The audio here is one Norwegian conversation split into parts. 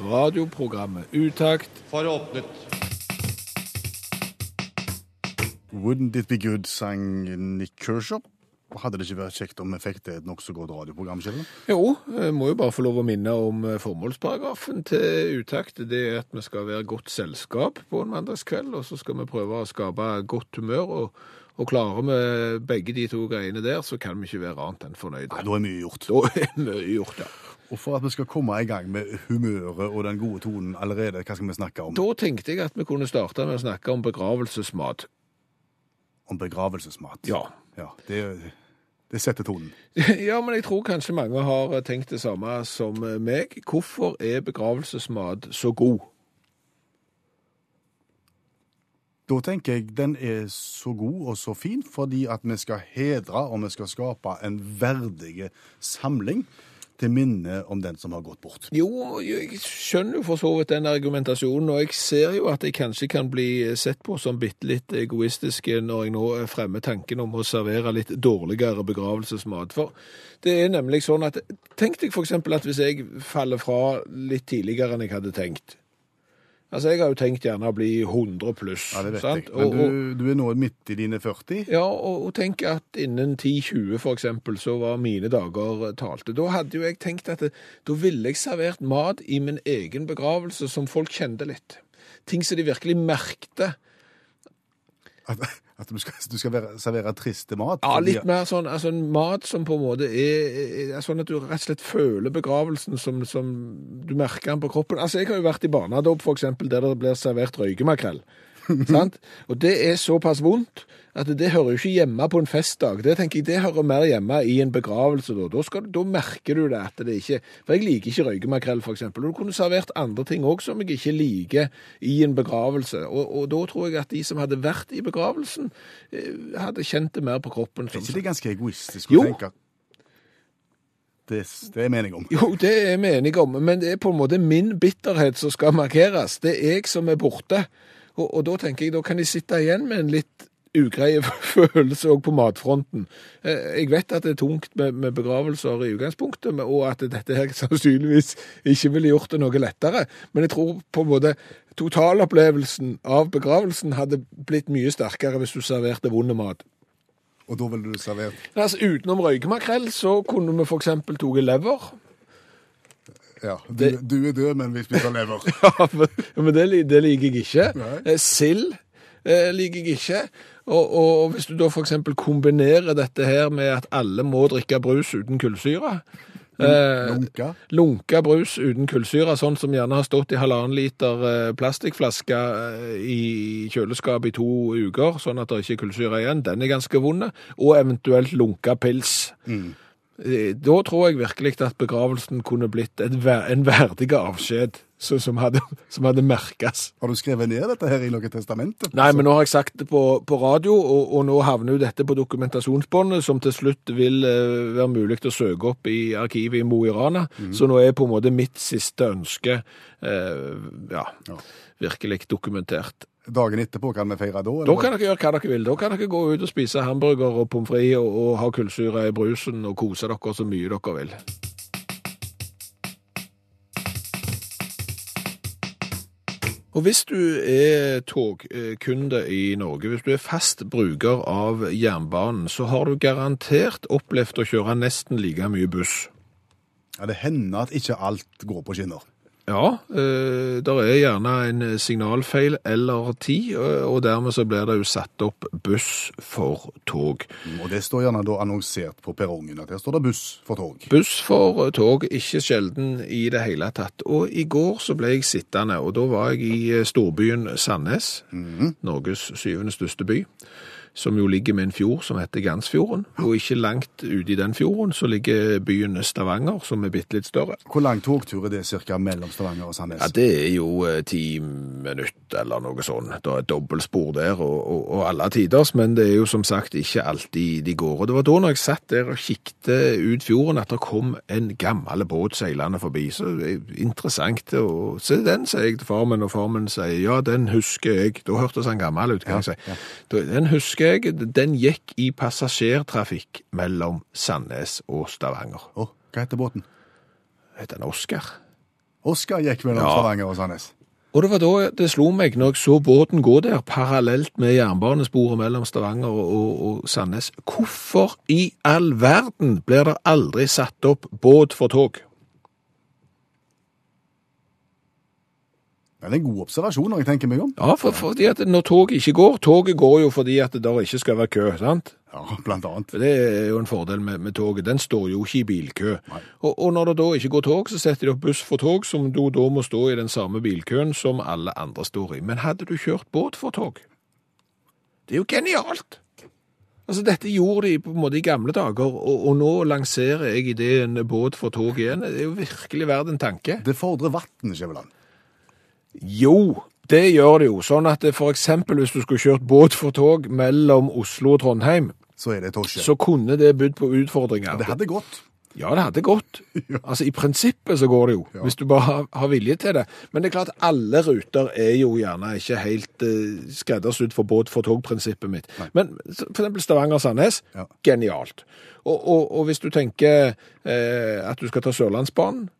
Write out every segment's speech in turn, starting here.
Radioprogrammet Utakt for åpnet. Wouldn't It Be Good sang Nick Kershaw. Hadde det ikke vært kjekt om vi fikk det et nokså godt radioprogram? Jo, jeg må jo bare få lov å minne om eh, formålsparagrafen til Utakt. Det er at vi skal være godt selskap på en mandagskveld, og så skal vi prøve å skape godt humør. Og, og klarer vi begge de to greiene der, så kan vi ikke være annet enn fornøyde. Nei, da er mye gjort. Da er mye gjort, ja. Og for at vi skal komme i gang med humøret og den gode tonen allerede, hva skal vi snakke om? Da tenkte jeg at vi kunne starte med å snakke om begravelsesmat. Om begravelsesmat. Ja. Ja, det, det setter tonen. Ja, men jeg tror kanskje mange har tenkt det samme som meg. Hvorfor er begravelsesmat så god? Da tenker jeg den er så god og så fin fordi at vi skal hedre og vi skal skape en verdig samling til minne om den som har gått bort. Jo, jeg skjønner jo for så vidt den argumentasjonen, og jeg ser jo at jeg kanskje kan bli sett på som bitte litt egoistisk når jeg nå fremmer tanken om å servere litt dårligere begravelsesmat. For det er nemlig sånn at Tenk deg eksempel at hvis jeg faller fra litt tidligere enn jeg hadde tenkt. Altså, jeg har jo tenkt gjerne å bli 100 pluss. Ja, det vet sant? jeg. Men Og- du, du er nå midt i dine 40. Ja, og, og tenk at innen 10-20 for eksempel, så var mine dager talte. Da hadde jo jeg tenkt at det, da ville jeg servert mat i min egen begravelse som folk kjente litt. Ting som de virkelig merkte. At, at du skal, du skal være, servere triste mat. Ja, litt mer sånn, altså en mat som på en måte er, er sånn at du rett og slett føler begravelsen som, som du merker den på kroppen. Altså, jeg har jo vært i barnedåp eksempel, der det blir servert røykemakrell. sant? Og det er såpass vondt at det hører jo ikke hjemme på en festdag. Det tenker jeg, det hører mer hjemme i en begravelse. Da, da, skal, da merker du det at det ikke For jeg liker ikke røykemakrell, eksempel. Og du kunne servert andre ting òg som jeg ikke liker i en begravelse. Og, og da tror jeg at de som hadde vært i begravelsen, eh, hadde kjent det mer på kroppen. Er ikke det ganske egoistisk Jo. å tenke at det, det er mening om? Jo, det er vi enige om, men det er på en måte min bitterhet som skal markeres. Det er jeg som er borte. Og, og da tenker jeg, da kan de sitte igjen med en litt ugreie følelse òg på matfronten. Eh, Jeg vet at det er tungt med, med begravelser i utgangspunktet, og at dette her sannsynligvis ikke ville gjort det noe lettere. Men jeg tror på en måte totalopplevelsen av begravelsen hadde blitt mye sterkere hvis du serverte vond mat. Og da ville du servert Altså, utenom røykemakrell så kunne vi f.eks. tatt lever. Ja, du, Det- du er død, men vi spiser lever. Ja, men, men det, li- det liker jeg ikke. Nei. Eh, Sild eh, liker jeg ikke. Og, og hvis du da for eksempel kombinerer dette her med at alle må drikke brus uten kullsyre, eh, Lunka. lunka brus uten kullsyre, sånn som gjerne har stått i halvannen liter eh, plastikkflaske eh, i kjøleskap i to uker, sånn at det ikke er kullsyre igjen, den er ganske vond, og eventuelt lunka pils. Mm. Eh, Da tror jeg virkelig at begravelsen kunne blitt et, ver- en verdig avskjed som, hadde, som hadde merkes. Har du skrevet ned dette her i noe testamente? Nei, men nå har jeg sagt det på, på radio, og, og nå havner jo dette på dokumentasjonsbåndet, som til slutt vil uh, være mulig å søke opp i arkivet i Mo i Rana. Så nå er på en måte mitt siste ønske uh, ja, Ja. virkelig dokumentert. Dagen etterpå kan vi feire da? eller? Da kan dere gjøre hva dere vil. Da kan dere gå ut og spise hamburger og pommes frites og, og ha kullsyre i brusen og kose dere så mye dere vil. Og hvis du er togkunde i Norge, hvis du er fast bruker av jernbanen, så har du garantert opplevd å kjøre nesten like mye buss. Ja, det hender at ikke alt går på skinner. Ja, eh, der er gjerne en signalfeil eller ti, eh, og dermed så blir det jo satt opp buss for tog. Mm, Og det står gjerne da annonsert på perrongen at her står det buss for tog. Buss for tog, ikke sjelden i det hele tatt. Og i går så ble jeg sittende, og da var jeg i eh, storbyen Sandnes, Norges syvende største by. Som jo ligger med en fjord som heter Gansfjorden. Og ikke langt ute i den fjorden så ligger byen Stavanger, som er bitte litt større. Hvor lang togtur er det cirka mellom Stavanger og Sandnes? Ja, Det er jo eh, ti minutter eller noe sånt. Det er dobbeltspor der og, og, og alle tiders, men det er jo som sagt ikke alltid de går. Og det var da når jeg satt der og kikket ut fjorden at det kom en gammel båt seilende forbi. Så det er interessant Og se den, sier jeg til farmen, og farmen sier ja, den husker jeg. Da hørtes han gammel ut, kan jeg si. Den husker jeg. Den gikk i passasjertrafikk mellom Sandnes og Stavanger. Oh, hva heter båten? Heter den Oskar? Oskar gikk mellom Ja. Stavanger og Sandnes. Og det var da det slo meg, når jeg så båten gå der parallelt med jernbanesporet mellom Stavanger og, og Sandnes, hvorfor i all verden blir det aldri satt opp båt for tog? Det er en god observasjon når jeg tenker meg om. Ja, for, fordi at når toget ikke går, toget går jo fordi at det der ikke skal være kø, sant? Ja, blant annet. For Det er jo en fordel med, med toget. Den står jo ikke i bilkø. Og, og når det da ikke går tog, så setter de opp buss for tog, som du da må stå i den samme bilkøen som alle andre står i. Men hadde du kjørt båt for tog? Det er jo genialt! Altså, Dette gjorde de på en måte i gamle dager, og, og nå lanserer jeg ideen båt for tog igjen. Det er jo virkelig verdt en tanke. Det fordrer vann, Skjæveland. Jo, det gjør det jo. Sånn at f.eks. for eksempel hvis du skulle kjørt båt for tog mellom Oslo og Trondheim, Så er det så kunne det bydd på utfordringer. Det hadde gått. Ja, det hadde gått. Altså, I prinsippet så går det jo, hvis du bare har, har vilje til det. Men det er klart, alle ruter er jo gjerne ikke helt uh, skreddersydd for båt for tog-prinsippet mitt. Men f.eks. Stavanger-Sandnes, Ja. genialt. Og, og, og hvis du tenker eh, at du skal ta Sørlandsbanen,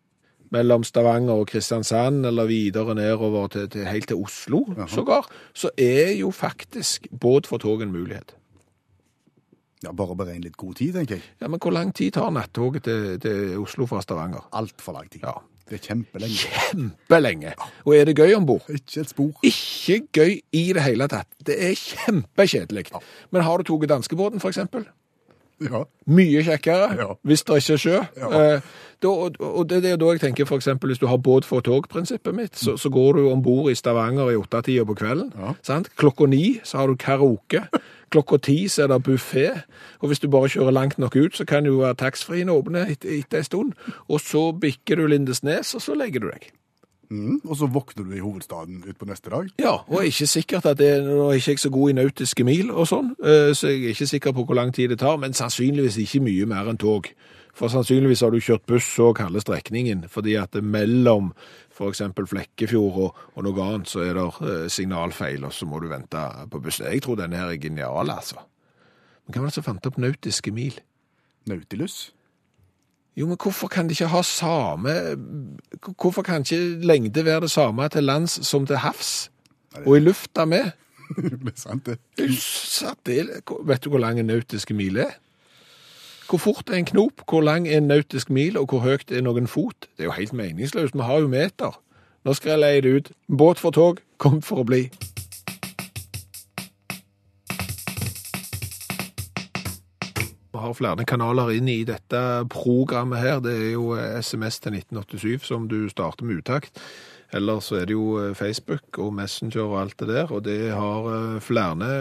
mellom Stavanger og Kristiansand, eller videre nedover til, til, helt til Oslo, sågar, så er jo faktisk båt for tog en mulighet. Ja, Bare beregn litt god tid, tenker jeg. Ja, Men hvor lang tid tar nattoget til, til Oslo fra Stavanger? Altfor lang tid. Ja. Det er kjempelenge. kjempelenge. Og er det gøy om bord? Ikke et spor. Ikke gøy i det hele tatt. Det er kjempekjedelig. Men har du tatt danskebåten, for eksempel? Ja. Mye kjekkere, Ja. hvis det ikke er sjø. Ja. Eh, da, og, og det, det er da jeg tenker, for eksempel, hvis du har båt for tog-prinsippet mitt, så, så går du ombord i Stavanger i åttetida på kvelden. Klokka ni så har du karaoke. Klokka ti så er det buffé. Og hvis du bare kjører langt nok ut, så kan jo taxfree-en åpne etter, etter en stund. Og så bikker du Lindesnes, og så legger du deg. Mm. Og så våkner du i hovedstaden utpå neste dag. Ja, og er ikke sikkert at det, nå er ikke jeg så god i nautiske mil og sånn, eh, så jeg er ikke sikker på hvor lang tid det tar, men sannsynligvis ikke mye mer enn tog. For sannsynligvis har du kjørt buss og halve strekningen, fordi at det mellom eksempel Flekkefjord og, og noe annet, så er det eh, signalfeil, og så må du vente på bussen. Jeg tror denne her er genial, altså. Men hva var det som fant opp nautiske mil? Nautilus. Jo, men hvorfor kan de ikke ha samme Hvorfor kan ikke lengde være det samme til lands som til havs? Og i lufta med? det er sant, det. Vet du hvor lang en nautisk mil er? Hvor fort er en knop? Hvor lang er en nautisk mil, og hvor høyt er noen fot? Det er jo helt meningsløst. Vi har jo meter. Nå skal jeg leie det ut. Båt for tog, kom for å bli. Har flere kanaler inn i dette programmet her. Det er jo eh, SMS til 1987 som du starter med utakt. Eller så er det jo eh, Facebook og Messenger og alt det der, og det har eh, flere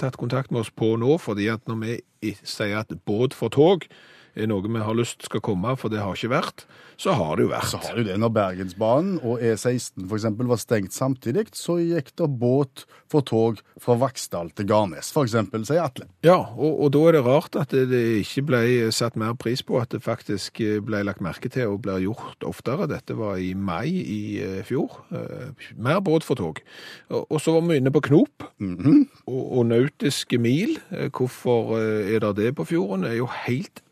tatt kontakt med oss på nå, fordi at når vi sier at båt for tog er noe vi har lyst skal komme, for det har ikke vært, så har det jo vært. Så har jo det. Når Bergensbanen og E16 for eksempel var stengt samtidig, så gikk det båt for tog fra Vaksdal til Garnes, eksempel, sier Atle. Ja, og, og da er det rart at det, det ikke ble satt mer pris på, at det faktisk eh, ble lagt merke til og ble gjort oftere. Dette var i mai i eh, fjor. Eh, mer båt for tog. Og, og så var vi inne på knop og, og nautiske mil. Hvorfor er det det på fjorden? Det er jo helt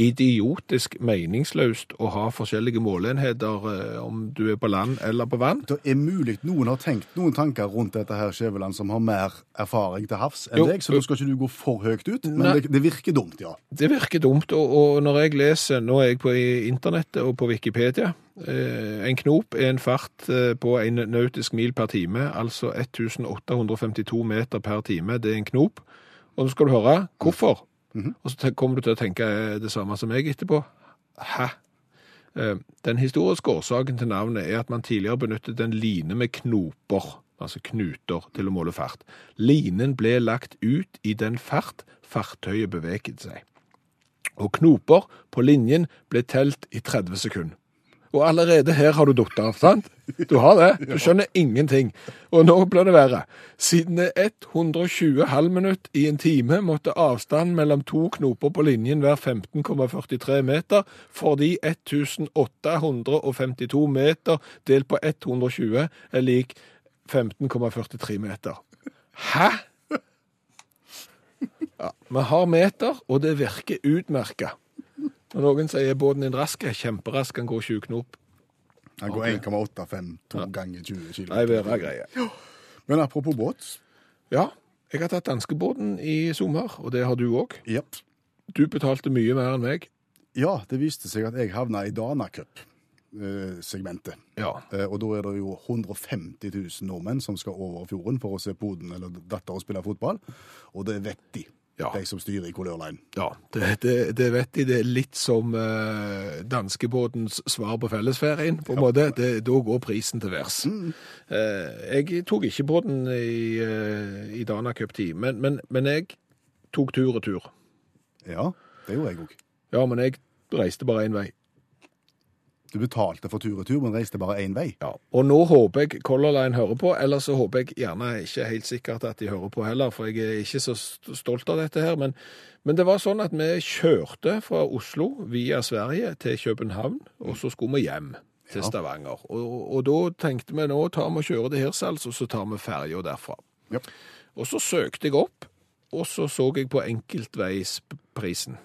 idiotisk meningsløst å ha forskjellige måleenheter eh, om du er på land eller på vann. Det er mulig noen har tenkt noen tanker rundt dette her, Skjæveland, som har mer erfaring til havs enn Jo. deg, så nå skal ikke du gå for høyt ut, men det, det virker dumt, ja. Det virker dumt, og, og når jeg leser, nå er jeg på internettet og på Wikipedia, eh, en knop er en fart eh, på en nautisk mil per time, altså 1852 meter per time, det er en knop. Og nå skal du høre hvorfor. Og så kommer du til å tenke eh, det samme som meg etterpå. Hæ? Eh, Den historiske årsaken til navnet er at man tidligere benyttet en line med knoper altså knuter, til å måle fart. Linen ble lagt ut i den fart fartøyet beveget seg. Og knoper på linjen ble telt i 30 sekunder. Og allerede her har du datt av, sant? Du har det. Du skjønner ingenting. Og nå blir det verre. Siden det er 120 halvminutt i en time, måtte avstanden mellom to knoper på linjen være 15,43 meter, fordi 1852 meter delt på 120 er lik 15,43 meter. Hæ? Ja, vi har meter, og det virker utmerka. Når noen sier båten din rask, er kjemperask, han går 20 knop. Han går 1,852 ganger 20 km. Nei, være greie. Men apropos båt. Ja, jeg har tatt danskebåten i sommer, og det har du òg. Yep. Du betalte mye mer enn meg. Ja, det viste seg at jeg havna i Dana Cup-segmentet. Ja. Eh, Og da er det jo 150 000 nordmenn som skal over fjorden for å se poden eller datter og spille fotball. Og det vet de, Ja. de som styrer i Color Line. Ja, det, det, det vet de. Det er litt som eh, danskebåtens svar på fellesferien, på en måte. Det, da går prisen til værs. Eh, jeg tok ikke båten i, eh, i Dana Cup 10, men, men, men jeg tok tur og tur. Ja, det gjorde jeg òg. Ja, men jeg reiste bare én vei. Du betalte for tur-retur, men reiste bare én vei. Ja, og nå håper jeg Color Line hører på, eller så håper jeg gjerne ikke helt sikkert at de hører på heller, for jeg er ikke så stolt av dette her. Men, men det var sånn at vi kjørte fra Oslo via Sverige til København, og så skulle vi hjem til Ja. Stavanger. Og, og da tenkte vi nå tar vi og kjører til Hirsals, og så tar vi ferja derfra. Ja. Og så søkte jeg opp, og så så jeg på enkeltveisprisen.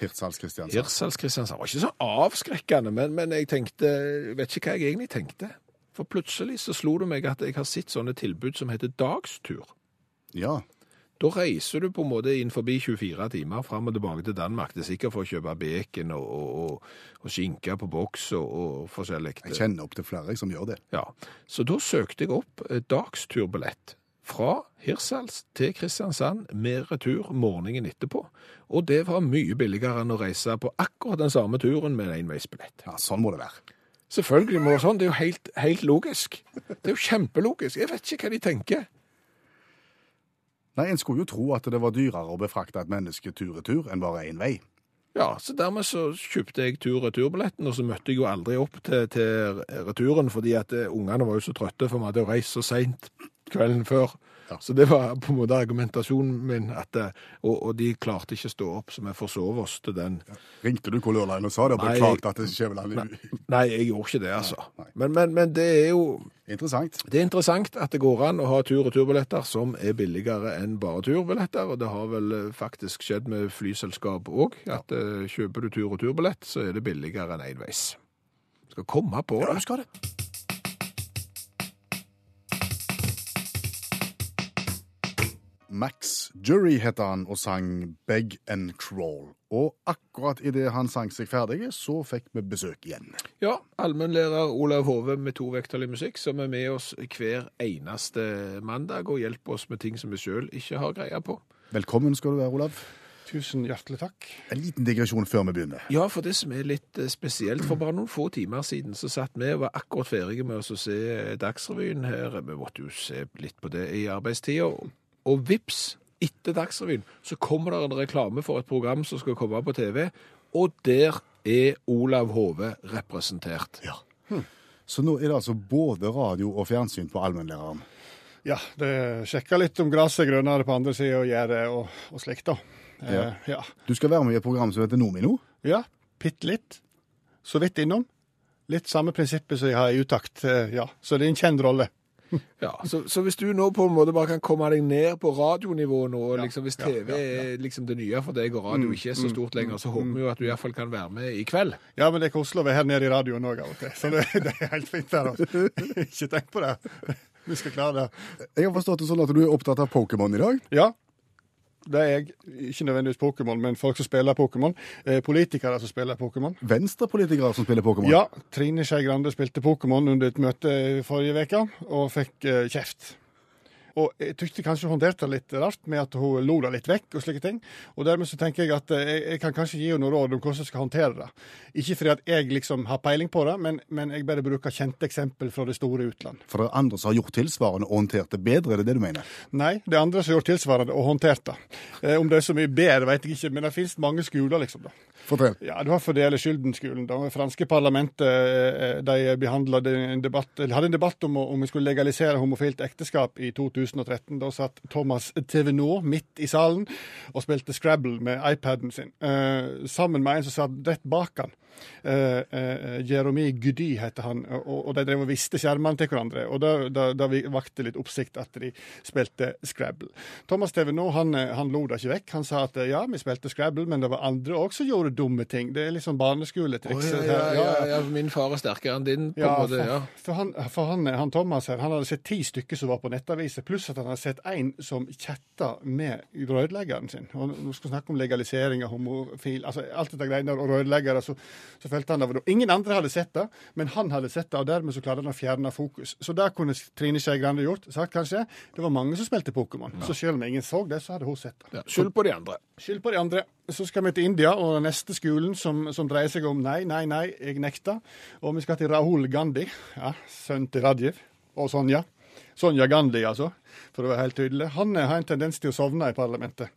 Hirtshals Kristiansand. Hirtshals-Kristiansand var ikke så avskrekkende, men, men jeg tenkte, jeg vet ikke hva jeg egentlig tenkte. For plutselig så slo det meg at jeg har sett sånne tilbud som heter dagstur. Ja. Da reiser du på en måte inn forbi 24 timer fram og tilbake til Danmark. Det er sikkert for å kjøpe bacon og, og, og, og skinke på boks og, og forskjellig. Jeg kjenner opp til flere som gjør det. Ja, så da søkte jeg opp eh, dagsturbillett fra Hirsals til Kristiansand med retur morgenen etterpå. Og det var mye billigere enn å reise på akkurat den samme turen med en enveisbillett. Ja, Sånn må det være. Selvfølgelig må det sånn, det er jo helt, helt logisk. Det er jo kjempelogisk. Jeg vet ikke hva de tenker. Nei, En skulle jo tro at det var dyrere å befrakte et menneske tur-retur enn bare én vei. Ja, så dermed så kjøpte jeg tur-retur-billetten, og så møtte jeg jo aldri opp til, til returen, fordi at eh, ungene var jo så trøtte, for vi hadde jo reist så seint kvelden før. Ja. Så det var på en måte argumentasjonen min, at, eh, og, og de klarte ikke å stå opp, så vi forsov oss til den. Ringte du Color og sa det og Nei, beklagte at det Skjæveland Nei, jeg gjorde ikke det, altså. Nei. Men, men, men det er jo Interessant. Det er interessant at det går an å ha tur- og turbilletter som er billigere enn bare turbilletter, og det har vel eh, faktisk skjedd med flyselskap òg, at ja. kjøper du tur- og turbillett, så er det billigere enn enveis. Skal komme på Ja, det. du skal det. Max Jury heter han og sang Beg and Crawl. Og akkurat idet han sang seg ferdig, så fikk vi besøk igjen. Ja, allmennlærer Olav Hove med to vekttall i musikk, som er med oss hver eneste mandag og hjelper oss med ting som vi sjøl ikke har greie på. Velkommen skal du være, Olav. Tusen hjertelig takk. En liten digresjon før vi begynner. Ja, for det som er litt eh, spesielt, for bare noen få timer siden så satt vi og var akkurat ferdige med oss å se Dagsrevyen her. Vi måtte jo se litt på det i arbeidstida. Og vips, etter Dagsrevyen så kommer det en reklame for et program som skal komme på TV, og der er Olav Hove representert. Ja. Så nå er det altså både radio og fjernsyn på allmennlæreren. Ja, det sjekker litt om gresset er grønnere på andre sida og gjerdet og, og slikt, da. Eh, Ja. ja. Du skal være med i et program som heter Nomino. ja. Bitte litt. Så vidt innom. Litt samme prinsippet som jeg har i utakt. eh, ja. Så det er en kjent rolle. Ja, så, så hvis du nå på en måte bare kan komme deg ned på radionivå nå, og liksom hvis TV ja, ja. er liksom det nye for deg, og radio ikke er så stort lenger, så håper vi jo at du iallfall kan være med i kveld. Ja, men det er koselig å være her nede i radioen òg av og til. Så det, det er helt fint der. Altså. Ikke tenk på det. Vi skal klare det. Jeg har forstått det sånn at du er opptatt av Pokémon i dag. Ja. Det er jeg. Ikke nødvendigvis Pokémon, men folk som spiller Pokémon. Eh, politikere som spiller Pokémon. Venstrepolitikere som spiller Pokémon. Ja, Trine Skei Grande spilte Pokémon under et møte forrige uke, og fikk eh, kjeft. Og jeg tykte kanskje hun håndterte det litt rart med at hun lo det litt vekk og slike ting. Og dermed så tenker jeg at eh, jeg, jeg kan kanskje gi henne noen råd om hvordan jeg skal håndtere det. Ikke fordi at jeg liksom har peiling på det, men, men jeg bare bruker kjente eksempel fra det store utland. For det er andre som har gjort tilsvarende og håndtert det bedre, er det det du mener? Nei, det er andre som har gjort tilsvarende og håndtert det. Eh, om det er så mye bedre, vet jeg ikke, men det finnes mange skoler, liksom. da. Fortell. Ja, du har fordele skylden-skolen. Det franske parlamentet eh, de behandlet en debatt, eller hadde en debatt om, om vi skulle legalisere homofilt ekteskap i 2013. Da satt Thomas Tevenot midt i salen og spilte Scrabble med iPaden sin, eh, sammen med en som satt rett bak han. Eh, uh, Jeremy Gudy heter han, og, og de drev og viste skjermene til hverandre. og Da, da, da vakte litt oppsikt at de spilte Scrabble. Thomas Tevenot han, eh, han lo det ikke vekk. Han sa at ja, vi spilte Scrabble, men det var andre òg som gjorde dumme ting. Det er litt sånn barneskoletriks. Oh, ja, ja, ja, min far er sterkere enn din, på en måte. ja. for, han, for han, han Thomas her, han hadde sett ti stykker som var på nettaviser, pluss at han hadde sett en som chatta med rødleggeren sin. Og nå skal vi snakke om legalisering av homofil, altså alt dette greiene og rødleggere. så, så følte han det var. Ingen andre hadde sett det, men han hadde sett det, og dermed så klarte han å fjerne fokus. Så det kunne Trine Skei Grande gjort. Sagt kanskje, det var mange som spilte Pokémon, så selv om ingen så det, så hadde hun sett det. Ja, Skyld på de andre. Skyld på de andre. Så skal vi til India og den neste skolen som, som dreier seg om nei, nei, nei, jeg nekter. Og vi skal til Rahul Gandhi, ja, sønn til Rajiv og Sonja. Sonja Gandhi, altså, for å være helt tydelig. Han har en tendens til å sovne i parlamentet.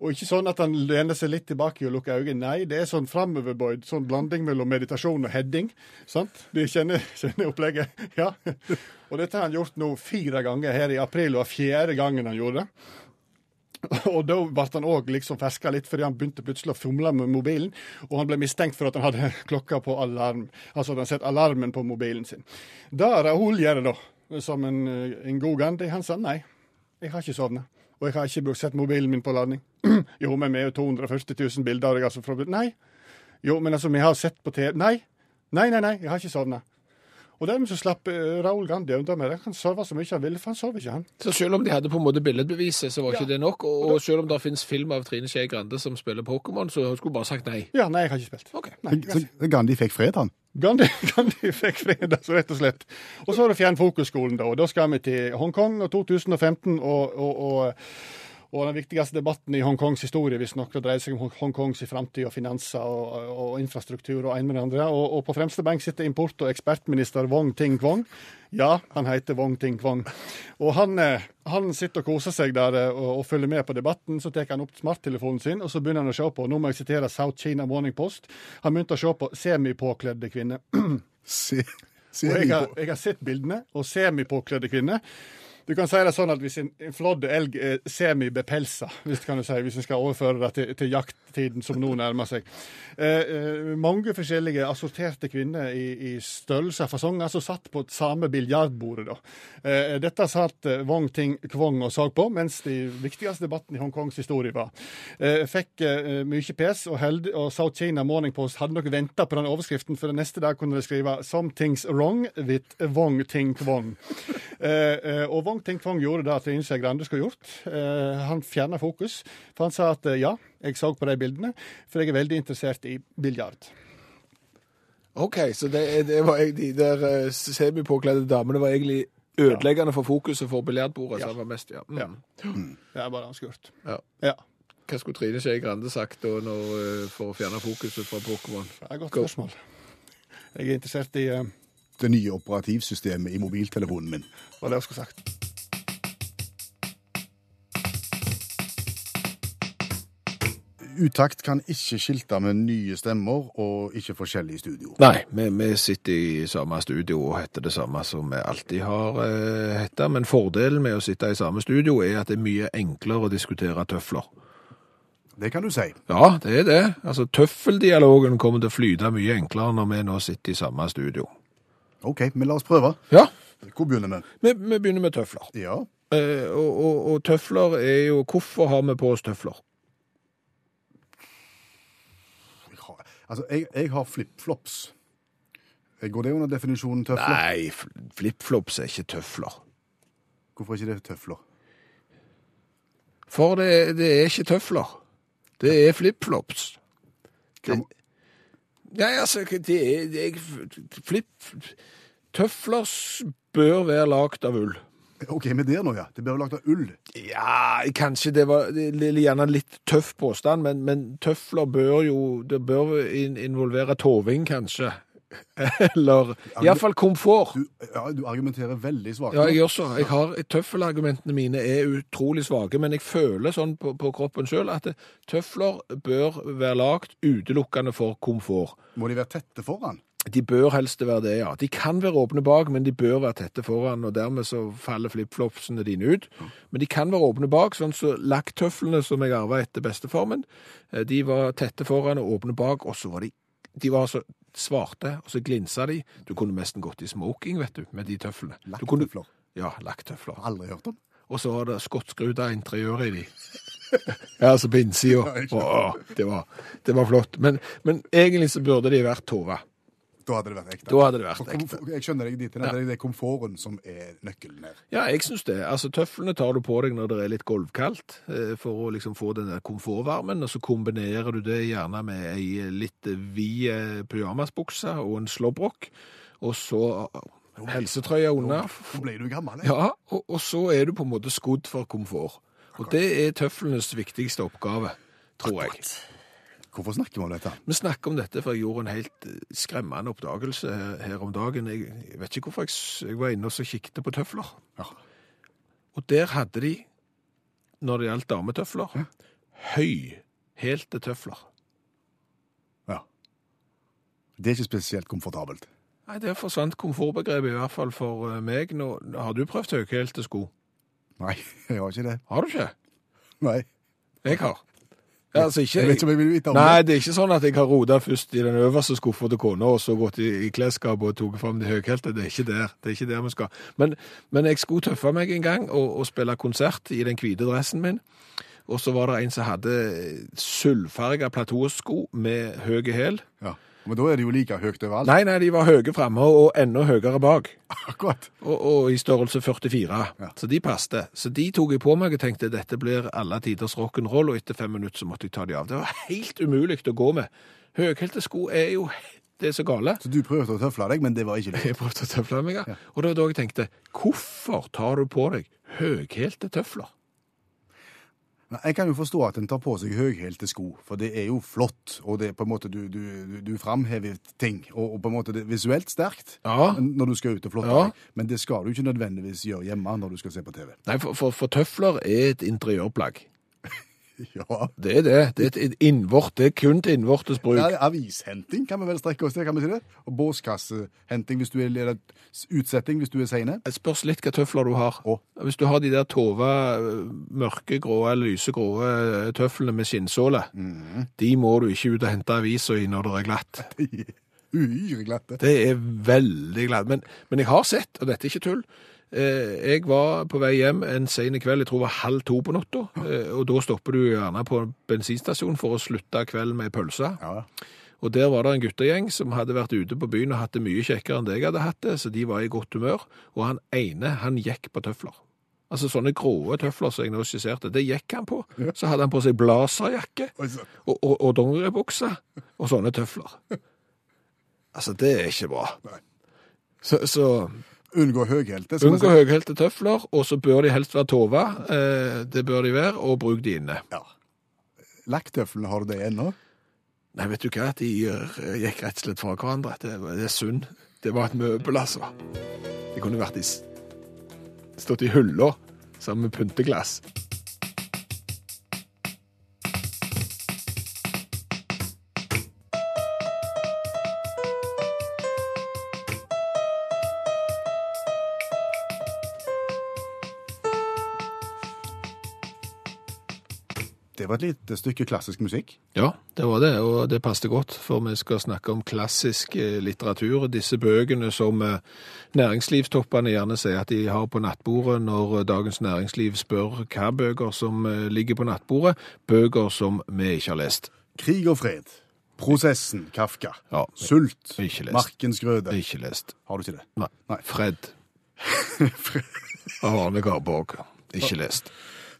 Og ikke sånn at han lener seg litt tilbake og lukker øynene. Nei, det er sånn framoverbøyd, sånn blanding mellom meditasjon og heading. Sant? De kjenner, kjenner opplegget. Ja. Og dette har han gjort nå fire ganger her i april, og fjerde gangen han gjorde det. Og da ble han òg liksom ferska litt, fordi han begynte plutselig å fomle med mobilen. Og han ble mistenkt for at han hadde klokka på alarm. Altså at han sett alarmen på mobilen sin. Det Rahul gjør da, som en, eh, en god Gandhi, han sa nei, jeg har ikke sovna. Og jeg har ikke sett mobilen min på ladning. jo, men vi er jo 240 000 bilder av jeg, altså. Fra, nei. Jo, men altså, vi har sett på TV Nei. Nei, nei, nei, jeg har ikke sovna. Og dermed så slapp Raoul Gandhi unna med det. Han sove så mye han ville, for han sov ikke, han. Så selv om de hadde på en måte billedbeviset, så var ikke det nok. Og, og selv om det finnes film av Trine Skei Grande som spiller Pokémon, så skulle hun bare sagt nei. Ja, nei, jeg har ikke spilt. Okay. Nei, Så Gandhi fikk fred, han. Gandhi, Gandhi fikk fred, altså, rett og slett. Og så er det Fjernfokusskolen, da. Og da skal vi til Hongkong og 2015. og, og, og og den viktigste debatten i Hongkongs historie visstnok det dreier seg om Hongkongs framtid og finanser og, og infrastruktur og en med det andre. Og, og på fremste benk sitter import- og ekspertminister Wong Ting Kwong. Ja, han heter Wong Ting Kwong. Og han, eh, han sitter og koser seg der eh, og, og følger med på debatten. Så tar han opp smarttelefonen sin, og så begynner han å se på nå må jeg sitere South China Morning Post. Han begynte å se på semipåkledde kvinner. Se Og jeg har, jeg har sett bildene, og semipåkledde kvinner. Du kan si det sånn at hvis en, en flådd elg er semibepelsa, hvis, kan si, hvis en skal overføre det til, til jakttiden som nå nærmer seg. Eh, eh, mange forskjellige assorterte kvinner i, i størrelser og fasonger som satt på samme biljardbordet. Eh, dette satt eh, Wong Ting Kvong og så på, mens de viktigste debatten i Hongkongs historie var. Eh, fikk eh, mye pes, og, held, og South China Morning Post hadde nok venta på den overskriften, for den neste dag kunne de skrive 'Something's wrong with Wong Ting Kvong'. Og Wong Ting Kwong gjorde det Trine Skei Grande skulle gjort. Eh, han fjerna fokus, for han sa at eh, ja, jeg så på de bildene, for jeg er veldig interessert i biljard. OK, så det, det var de der eh, semipåkledde damene var egentlig ødeleggende for fokuset for biljardbordet. Ja. Var mest, ja. Mm. Ja. Det er bare han skulle gjort. Ja. Ja. Hva skulle Trine Skei Grande sagt da når, eh, for å fjerne fokuset fra Pokémon? Det er et godt Go. spørsmål. Jeg er interessert i uh... Det nye operativsystemet i mobiltelefonen min. hva det jeg skulle sagt. Utakt kan ikke skilte med nye stemmer og ikke forskjellig studio. Nei, vi, vi sitter i samme studio og heter det samme som vi alltid har eh, hetta. Men fordelen med å sitte i samme studio er at det er mye enklere å diskutere tøfler. Det kan du si. Ja, det er det. Altså, Tøffeldialogen kommer til å flyte mye enklere når vi nå sitter i samme studio. OK, men la oss prøve. Ja, Hvor begynner vi? vi, vi begynner med tøfler. Ja. Eh, og, og, og tøfler er jo Hvorfor har vi på oss tøfler? Jeg har, altså, jeg, jeg har flipflops. Går det under definisjonen tøfler? Nei, flipflops er ikke tøfler. Hvorfor er ikke det tøfler? For det, det er ikke tøfler. Det er flipflops. Det, nei, altså, det er, det er flip... Tøfler bør være lagd av ull. OK, med det nå, ja. Det blir lagd av ull. Ja, kanskje det var det er gjerne en litt tøff påstand, men, men tøfler bør jo Det bør involvere toving, kanskje. Eller iallfall komfort. Du, ja, du argumenterer veldig svakt. Ja, jeg gjør så. Jeg har, Tøffelargumentene mine er utrolig svake, men jeg føler sånn på, på kroppen sjøl at tøfler bør være lagd utelukkende for komfort. Må de være tette foran? De bør helst være det, ja. De kan være åpne bak, men de bør være tette foran, og dermed så faller flipflopsene dine ut. Men de kan være åpne bak, sånn så lakktøflene som jeg arva etter besteformen, eh, de var tette foran og åpne bak, og så var de de var så svarte, og så glinsa de. Du kunne nesten gått i smoking, vet du, med de tøflene. Lakktøfler. Ja, lakktøfler. Aldri hørt om. Og så var det skottskruta interiør i de. ja, altså på innsida. Det, var- det var flott. Men, men egentlig så burde de vært tova. Da hadde det vært ekte. Da hadde det vært ekte. Jeg skjønner deg dit. Det er det er komforten som er nøkkelen her. Ja, jeg syns det. Altså, Tøflene tar du på deg når det er litt gulvkaldt, eh, for å liksom få den der komfortvarmen, og så kombinerer du det gjerne med ei litt vid eh, pyjamasbukse og en slåbrok, og så helsetrøya helsetrøye under. Nå ble du gammel. jeg. Ja, og, og så er du på en måte skodd for komfort. Og det er tøflenes viktigste oppgave, tror jeg. Hvorfor snakker vi om dette? Vi snakker om dette, for jeg gjorde en helt eh, skremmende oppdagelse her, her om dagen. Jeg, vet ikke hvorfor jeg, jeg var inne og så kikket på tøfler. Ja. Og der hadde de, når det gjaldt dametøfler, høyhælte tøfler. ja. Det er ikke spesielt komfortabelt. Nei, der forsvant komfortbegrepet i hvert fall for eh, meg. Nå, har du prøvd høyhælte sko? Nei, jeg har ikke det. Har du ikke? Nei. Jeg har. Ja, altså ikke, Jeg vet ikke om jeg vil vite om Nei, det. det er ikke sånn at jeg har rota først i den øverste skuffa til kona, og så gått i, i klesskapet og tatt fram de høyhælte. Det er ikke der. Det er ikke der vi skal. Men, men jeg skulle tøffe meg en gang og, og spille konsert i den hvite dressen min. Og så var det en som hadde sølvfarga platåsko med høy hæl. Ja. Men da er de jo like høyt overalt. Nei, nei, de var høye framme og enda høyere bak. Akkurat. Og, og i størrelse 44. Ja. Så de passte. Så de tok jeg på meg og tenkte dette blir alle tiders rock'n'roll, og etter fem minutter så måtte jeg ta de av. Det var helt umulig å gå med. Høyhælte sko er jo Det er så gale. Så du prøvde å tøfle deg, men det var ikke lurt. Jeg prøvde å tøfle meg, ja. Og det var da jeg tenkte hvorfor tar du på deg høyhælte tøfler? Jeg kan jo forstå at en tar på seg høyhælte sko, for det er jo flott, og det er på en måte du, du, du, du framhever ting, og, og på en måte det er visuelt sterkt Ja. når du skal ut og flotte Ja. deg. Men det skal du ikke nødvendigvis gjøre hjemme når du skal se på TV. Nei, for, for, for tøfler er et interiørplagg. Ja. Det er det. Det er et- innvort. Det er kun til innvortes bruk. Ja, avishenting kan vi vel strekke oss til, kan vi si det? Og båskassehenting hvis du er eller utsetting hvis du er seine. Det spørs litt hva tøfler du har. Å. Hvis du har de der tove, mørkegrå eller lysegrå eh, tøflene med skinnsåle, de må du ikke ut og hente avisa i når det er glatt. Uhyre glatt. Det er veldig glatt. Men, men jeg har sett, og dette er ikke tull, jeg var på vei hjem en sen kveld, jeg tror det var halv to på natta, eh, og da stopper du gjerne på en bensinstasjon for å slutte kvelden med pølse. Ja. Og der var det en guttegjeng som hadde vært ute på byen og hatt det mye kjekkere enn det jeg hadde hatt det, så de var i godt humør. Og han ene, han gikk på tøfler. Altså sånne grå tøfler som jeg nå skisserte, det gikk han på. Så hadde han på seg blazerjakke og, og, og dongeribukse og sånne tøfler. Altså, det er ikke bra. Så, så Unngå høyhælte. unngå høyhælte tøfler, og så bør de helst være tova. Eh, det bør de være, og bruk de inne. Ja. Lakktøflene, har du det ennå? Nei, vet du hva? De eh, gikk rett og slett fra hverandre. Det, det er synd. Det var et møbel, altså. Det kunne vært i stått i hylla sammen med pynteglass. Det var et lite stykke klassisk musikk. Ja, det var det, og det passet godt, for vi skal snakke om klassisk eh, litteratur. Disse bøkene som eh, næringslivstoppene gjerne sier at de har på nattbordet når eh, Dagens Næringsliv spør hva bøker som ligger på nattbordet. Bøker som vi ikke har lest. Krig og fred. Prosessen, Kafka. Ja, Sult. Ikke lest. Markens grøde. ikke lest. Har du ikke det? Nei. Nei. Fred av Arne Garborg. Ikke lest.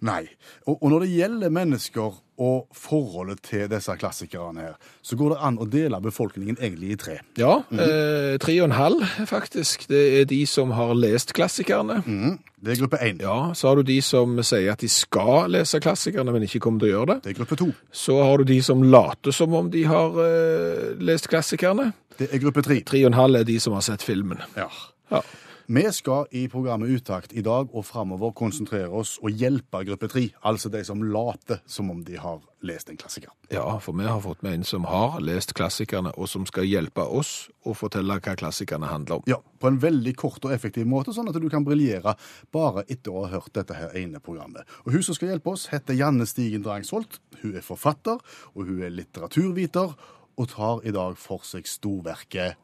Nei. Og, og når det gjelder mennesker og forholdet til disse klassikerne her, så går det an å dele befolkningen egentlig i tre. Ja, eh, tre og en halv faktisk. Det er de som har lest klassikerne. Mm, Det er gruppe én. Ja, så har du de som sier at de skal lese klassikerne, men ikke kommer til å gjøre det. Det er gruppe to. Så har du de som later som om de har eh, lest klassikerne. Det er gruppe tre. Tre og en halv er de som har sett filmen. Ja. Ja. Vi skal i programmet Utakt i dag og framover konsentrere oss og hjelpe gruppe tre, altså de som later som om de har lest en klassiker. ja, for vi har fått med en som har lest klassikerne, og som skal hjelpe oss å fortelle hva klassikerne handler om. Ja, På en veldig kort og effektiv måte, sånn at du kan briljere bare etter å ha hørt dette her ene programmet. Og Hun som skal hjelpe oss, heter Janne Stigen Drangsholt. Hun er forfatter, og hun er litteraturviter, og tar i dag for seg storverket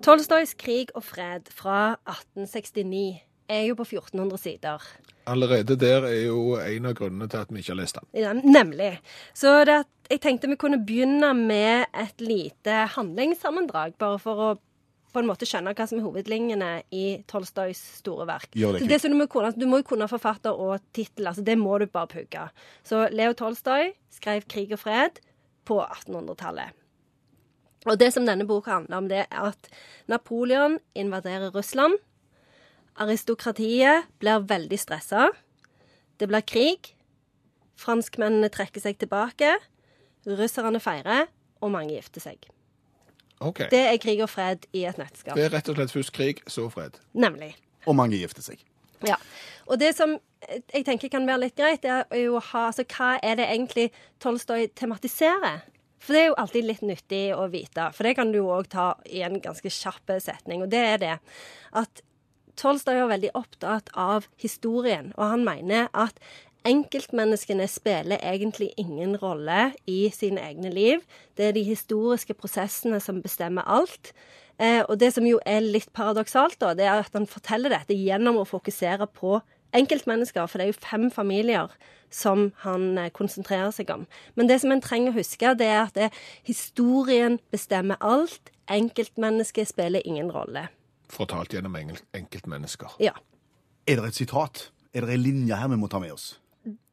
Tolstojs krig og fred fra 1869 er jo på 1400 sider. Allerede der er jo en av grunnene til at vi ikke har lest den. Ja, nemlig. Så det, at jeg tenkte vi kunne begynne med et lite handlingssammendrag, bare for å på en måte skjønne hva som er hovedlinjene i Tolstojs store verk. Det, det som du, må kunne, du må jo kunne forfatter og tittel. altså Det må du bare pugge. Så Leo Tolstoj skrev 'Krig og fred' på 1800-tallet. Og det som denne boka handler om, det er at Napoleon invaderer Russland. Aristokratiet blir veldig stressa. Det blir krig. Franskmennene trekker seg tilbake. Russerne feirer, og mange gifter seg. Okay. Det er krig og fred i et nettskap. Det er rett og slett først krig, så fred. Nemlig. Og mange gifter seg. Ja. Og det som jeg tenker kan være litt greit, det er jo å ha Altså, hva er det egentlig Tolstoy tematiserer? For det er jo alltid litt nyttig å vite, for det kan du òg ta i en ganske kjapp setning, og det er det at Tolstoy er veldig opptatt av historien, og han mener at enkeltmenneskene spiller egentlig ingen rolle i sine egne liv. Det er de historiske prosessene som bestemmer alt. Eh, og det som jo er litt paradoksalt, da, det er at han forteller dette gjennom å fokusere på enkeltmennesker, for det er jo fem familier som han eh, konsentrerer seg om. Men det som en trenger å huske, det er at det, historien bestemmer alt. Enkeltmennesket spiller ingen rolle. Fortalt gjennom enkeltmennesker. Ja. Er det et sitat? Er det en linje her vi må ta med oss?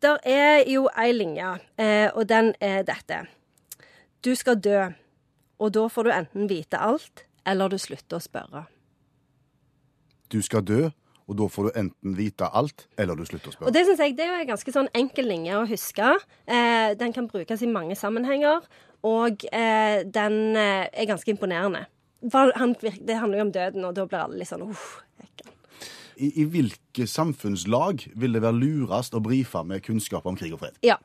Der er jo ei linje, eh, og den er dette. Du skal dø, og da får du enten vite alt, eller du slutter å spørre. Du skal dø, og da får du enten vite alt, eller du slutter å spørre. Og det synes jeg det er en ganske sånn enkel linje å huske. Eh, den kan brukes i mange sammenhenger, og eh, den eh, er ganske imponerende. Han, det handler jo om døden, og da blir alle litt sånn uff. ekkel. I, I hvilke samfunnslag vil det være lurest å brife med kunnskap om krig og fred? Ja.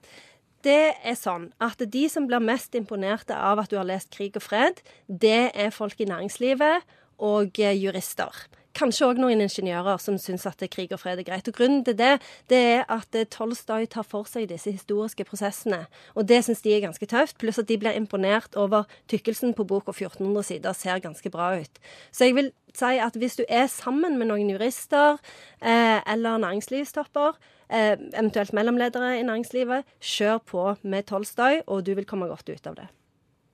Det er sånn at de som blir mest imponerte av at du har lest Krig og fred, det er folk i næringslivet og eh, jurister. Kanskje òg noen ingeniører som syns at krig og fred er greit. Og Grunnen til det det er at eh, Tolstoy tar for seg disse historiske prosessene. Og det syns de er ganske tøft. Pluss at de blir imponert over tykkelsen på boka 1400 sider ser ganske bra ut. Så jeg vil si at hvis du er sammen med noen jurister eh, eller næringslivstopper, eh, eventuelt mellomledere i næringslivet, kjør på med Tolstoy, og du vil komme godt ut av det.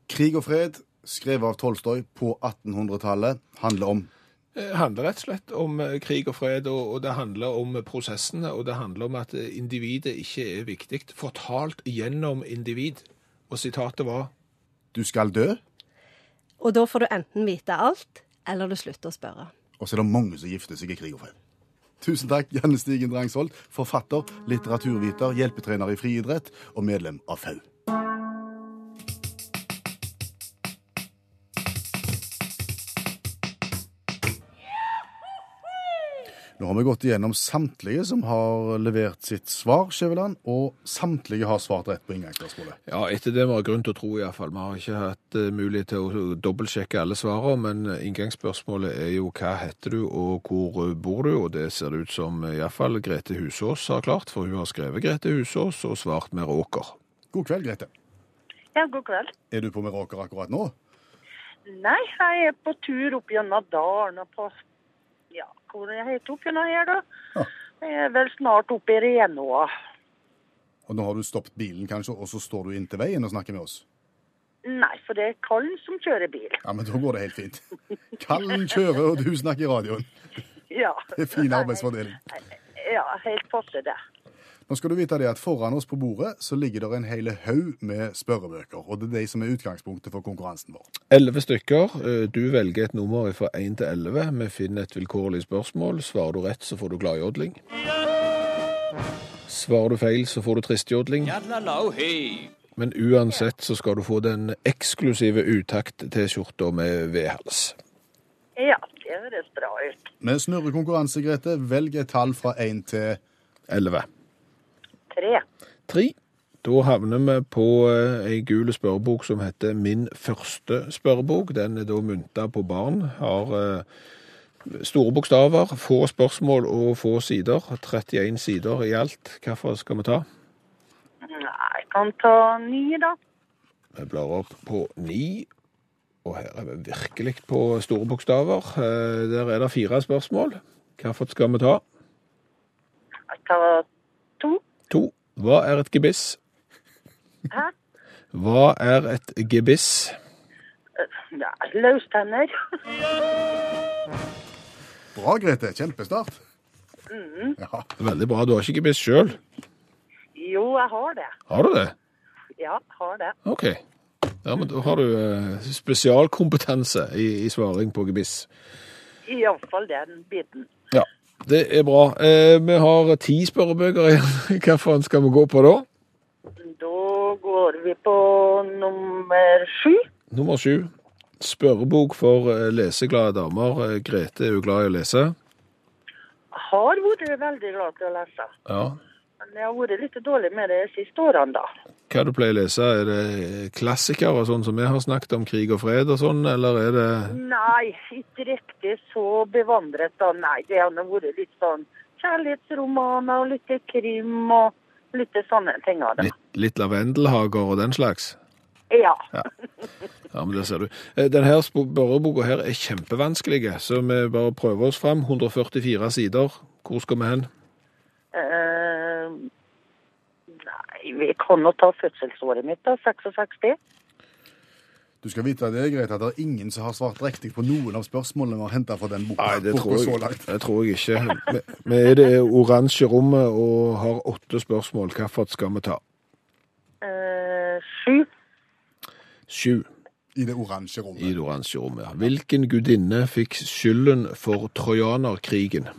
Krig og fred, skrevet av Tolstoy på 1800-tallet, handler om Det handler rett og slett om eh, krig og fred, og, og det handler om prosessene, og det handler om at eh, individet ikke er viktig. Fortalt gjennom individ. Og sitatet var Du skal dø, Og da får du enten vite alt, eller du slutter å spørre. og så er det mange som gifter seg i krig og fred. Tusen takk, Janne Stigen Drangsvold, forfatter, litteraturviter, hjelpetrener i friidrett og medlem av FAU. Nå har vi gått igjennom samtlige som har levert sitt svar, Skjæveland, og samtlige har svart rett på inngangsspørsmålet. Ja, etter det vi har grunn til å tro iallfall. Vi har ikke hatt eh, mulighet til å dobbeltsjekke alle svarene, men eh, inngangsspørsmålet er jo hva heter du og hvor eh, bor du? Og det ser det ut som iallfall Grete Husås har klart, for hun har skrevet Grete Husås og svart Meråker. God kveld, Grete. Ja, god kveld. Er du på Meråker akkurat nå? Nei, jeg er på tur opp gjennom dalen og på hvor jeg heter opp gjennom her, da? Ja. Jeg er vel snart oppe i Renoa. Og nå har du stoppet bilen, kanskje, og så står du inntil veien og snakker med oss? Nei, for det er Kallen som kjører bil. Ja, men da går det helt fint. Kallen kjører, og du snakker i radioen. Ja. Det er fin arbeidsfordeling. Ja, helt passe det. Nå skal du vite det at Foran oss på bordet så ligger det en hel haug med spørrebøker. Og det er de som er utgangspunktet for konkurransen vår. Elleve stykker. Eh, Du velger et nummer fra 1 til 11. Vi finner et vilkårlig spørsmål. Svarer du rett, så får du gladjodling. Svarer du feil, så får du tristjodling. Men uansett så skal du få den eksklusive utakt-T-skjorta med V-hals. Ja, det høres bra ut. Vi snurrer konkurranse, Grete. Velg et tall fra én til 11. Tre. Tre. Da havner vi på eh, ei gul spørrebok som heter Min første spørrebok. Den er da mynta på barn. Har eh, store bokstaver, få spørsmål og få sider. 31 sider i alt. Hvilken skal vi ta? Jeg kan ta ni, da. Vi blar opp på ni, Og her er vi virkelig på store bokstaver. Eh, Der er det fire spørsmål. Hvilken skal vi ta? Jeg tar to. Hva er et gebiss? Hæ? Hva er et gebiss? Ja, løstenner. Bra, Grete. Kjempestart. Ja. Veldig bra. Du har ikke gebiss sjøl? Jo, jeg har det. Har du det? Ja, har det. OK. Ja, men Da har du eh, spesialkompetanse i, i svaring på gebiss. Iallfall den biten. Ja, det er bra. Eh, vi har ti spørrebøker igjen. Hvilken skal vi gå på da? Da går vi på nummer sju. Nummer sju. Spørrebok for eh, leseglade damer. Eh, Grete er jo glad i å lese. Har vært veldig glad til å lese. Ja. Men jeg har vært litt dårlig med det de siste årene, da. Hva du pleier å lese? Er det klassikere, sånn som vi har snakket om krig og fred og sånn, eller er det Nei, ikke riktig så bevandret, da. Nei, det har vært litt sånn kjærlighetsromaner og litt krim og litt sånne ting. Da. litt, litt lavendelhager og den slags? Ja. Ja, men det ser du. Eh, Denne spørreboka her er kjempevanskelig, så vi bare prøver oss fram. 144 sider. Hvor skal vi hen? Eh, nei, vi kan nå ta fødselsåret mitt, da. 66. Du skal vite at det, er greit at det er ingen som har svart riktig på noen av spørsmålene vi har henta fra den boka, Nei, det tror så jeg, langt. det tror jeg ikke. Vi, er i det oransje rommet og har åtte spørsmål. Hvilket skal vi ta? Eh, sju. Sju I det oransje i rommet. det oransje rommet. ja. Hvilken gudinne fikk skylden for trojanerkrigen?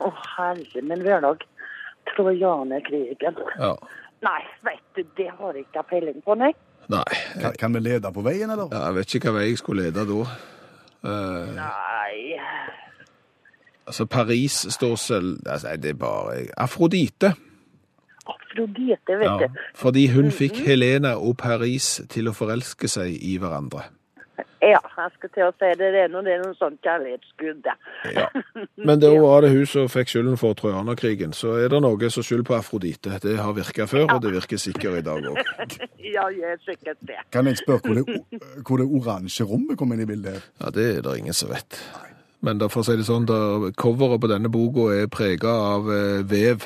Å, herre min hverdag. Trojanerkrigen. Ja. Nei, vet du, det har jeg ikke peiling på, nei. Nei, Kan, kan vi lede på veien, eller? ja, jeg vet ikke hva vei jeg skulle lede da. Uh, Nei. altså, Paris står selv altså, nei, Det er bare Afrodite. Afrodite, vet Ja, du. fordi hun fikk Helena og Paris til å forelske seg i hverandre. Ja, jeg skal til å si det. Det er noe, det er noe sånn kjærlighetsgud, det. Ja. Men da var det hun som fikk skylden for trojanerkrigen. Så er det noe som skyld på Afrodite. Det har virka før, og det virker sikkert i dag òg. Ja, jeg er sikkert det. Kan jeg spørre hvor det, hvor det oransje rommet kom inn i bildet? Ja, det er det ingen som vet. Men da for å si det sånn, da, coveret på denne boka er prega av eh, vev.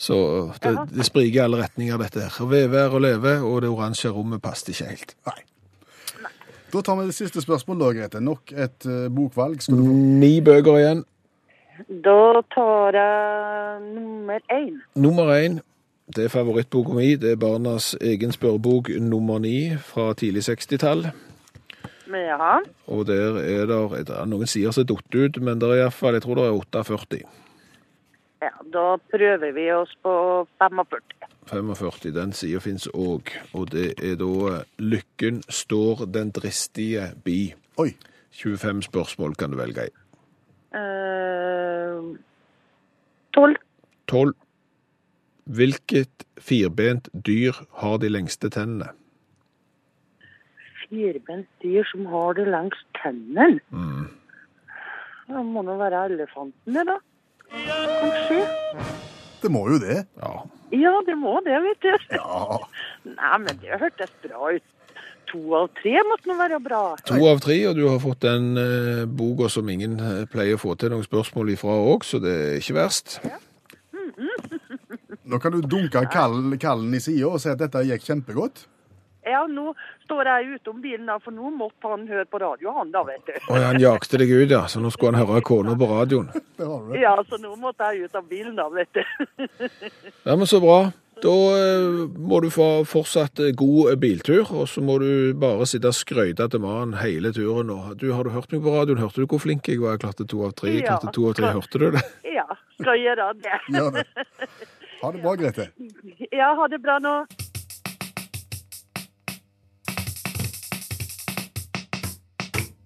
Så det, det spriker i alle retninger, dette her. Veve er å leve, og det oransje rommet passet ikke helt. Nei. Da tar vi det siste spørsmålet, da, Grete. Nok et eh, bokvalg. Skal du få Ni bøker igjen. Da tar jeg nummer én. Nummer én, det er favorittboka mi. Det er barnas egen spørrebok nummer ni fra tidlig 60-tall. Ja, Og der er det, det noen sider som er datt ut, men det er iallfall, jeg tror det er 48. ja, da prøver vi oss på 45. 45, den sida fins òg. Og det er da eh, 'Lykken står den dristige bi'. Oi. 25 spørsmål kan du velge i. Uh, 12. 12. Hvilket firbent dyr har de lengste tennene? Firbent dyr som har det langs tennene. Mm. Det må nå være elefanten, det, da. Kanskje. Det må jo det. Ja. Ja, det må det, vet du. Ja. Nei, men det hørtes bra ut. To av tre måtte nå være bra. To av tre, og du har fått den eh, boka som ingen eh, pleier å få til noen spørsmål ifra òg, så det er ikke verst. Nå kan du dunke kallen, kallen i sida og si at dette gikk kjempegodt. Ja, nå står jeg utom bilen, da, for nå måtte han høre på radio, han da, vet du. Å, han jakte deg ut, ja. Så nå skulle han høre kona på radioen. Ja, så nå måtte jeg ut av bilen, da, vet du. Ja, men så bra. Da eh, må du få fortsatt eh, god eh, biltur, og så må du bare sitte og skryte til mannen hele turen. Og du, har du hørt meg på radioen? Hørte du hvor flink jeg var? Jeg klarte to av tre. Ja. klarte to av tre. Hørte du det? Ja, skal gjøre det. Ja. Ha det bra, Grete. Ja, ha det bra nå.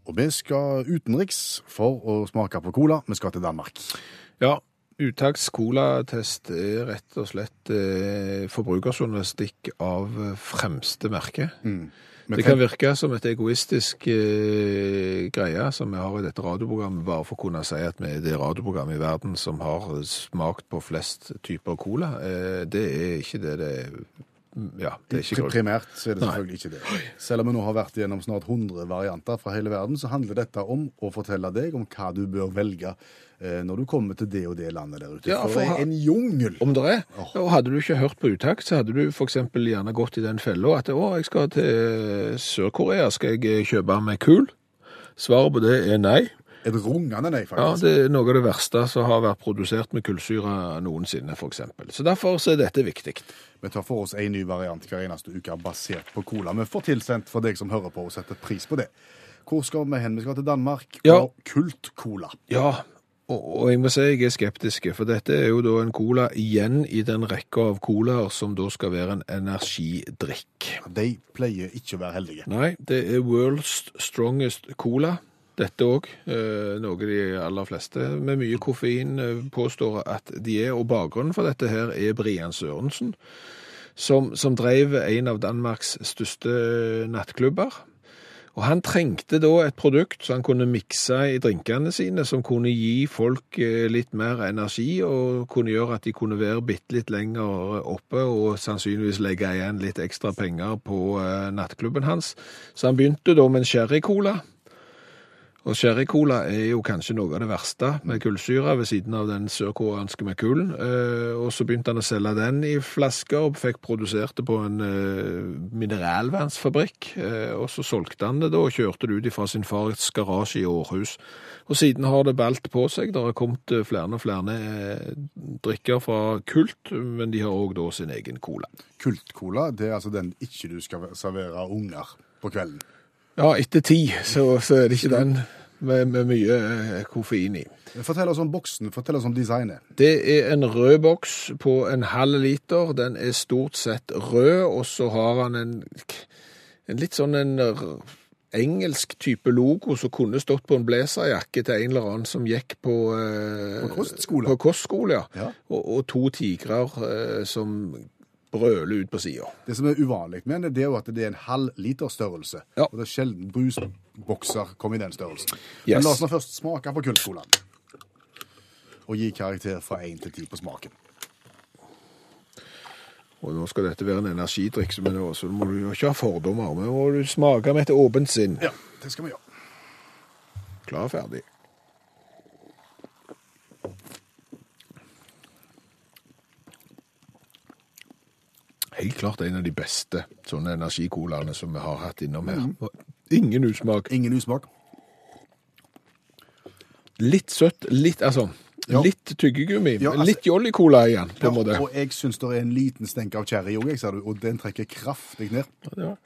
Og vi skal utenriks for å smake på cola. Vi skal til Danmark. Ja. Uttaks colatest er rett og slett eh, forbrukerjournalistikk av fremste merke. Mm. Det kan virke som et egoistisk eh, greie som vi har i dette radioprogrammet, bare for å kunne si at vi er det radioprogrammet i verden som har smakt på flest typer cola. Eh, det er ikke det det er. Ja, det er ikke. Primært så er det Nei. selvfølgelig ikke det. Selv om vi nå har vært gjennom snart 100 varianter fra hele verden, så handler dette om å fortelle deg om hva du bør velge eh, når du kommer til det og det landet der ute. Ja, for for det er en jungel. Om det er. Og hadde du ikke hørt på utakt, så hadde du for eksempel gjerne gått i den fella at å, jeg skal til Sør-Korea, skal jeg eh, kjøpe meg kul? Svaret på det er nei. Et rungende nei, Ja, faktisk. det er noe av det verste som har vært produsert med kullsyre noensinne, eksempel. Så derfor så er dette viktig. Vi tar for oss en ny variant hver eneste uke basert på cola. Vi får tilsendt for deg som hører på og setter pris på det. Hvor skal vi hen? Vi skal til Danmark Ja. og Kult-cola. Ja, og jeg må si jeg er skeptisk, for dette er jo da en cola igjen i den rekka av colaer som da skal være en energidrikk. De pleier ikke å være heldige. Nei, det er World's Strongest Cola. Dette òg, eh, noe de aller fleste med mye koffein eh, påstår at de er. Og bakgrunnen for dette her er Brian Sørensen, som, som drev en av Danmarks største nattklubber. Og han trengte da et produkt som han kunne mikse i drinkene sine, som kunne gi folk eh, litt mer energi, og kunne gjøre at de kunne være bitte litt lenger oppe, og sannsynligvis legge igjen litt ekstra penger på nattklubben hans. Så han begynte da med en sherry-cola. Og sherry-cola er jo kanskje noe av det verste med kullsyre, ved siden av den sørkoreanske med kullen. Eh, og så begynte han å selge den i flasker, og fikk produsert det på en eh, mineralvannsfabrikk. Eh, og så solgte han det da, og kjørte det ut fra sin fars garasje i Århus. Og siden har det balt på seg. Det har kommet flere og flere drikker fra Kult, men de har òg da sin egen cola. Kult-cola det er altså den ikke du skal servere unger på kvelden. Ja, etter ti så, så er det ikke den med, med mye eh, koffein i. Fortell oss om boksen, fortell oss om designet. Det er en rød boks på en halv liter. Den er stort sett rød, og så har han en, en litt sånn en engelsk type logo som kunne stått på en blazerjakke til en eller annen som gikk på eh, På kostskole. På kostskole, ja. Ja. Og, og to tigrer eh, som brøler ut på sida. Det som er uvanlig med det, det er jo at det er en halv liter størrelse. Ja. Og det er sjelden brusbokser kommer i den størrelsen. Yes. Men la oss nå først smake på Kult-colaen. Og gi karakter fra 1 til 10 på smaken. Og nå skal dette være en energidrikk, men så må du jo ikke ha fordommer. Men må du smake med et åpent sinn. Ja, det skal vi gjøre. Klar og ferdig. Helt klart en av de beste sånne energicolaene som vi har hatt innom her. Ingen usmak. Ingen usmak. Litt søtt, litt altså Ja. Litt tyggegummi. Ja, altså- litt Jolly Cola igjen, på en måte. Og jeg syns det er en liten stenk av cherry òg, og den trekker kraftig ned. Ja.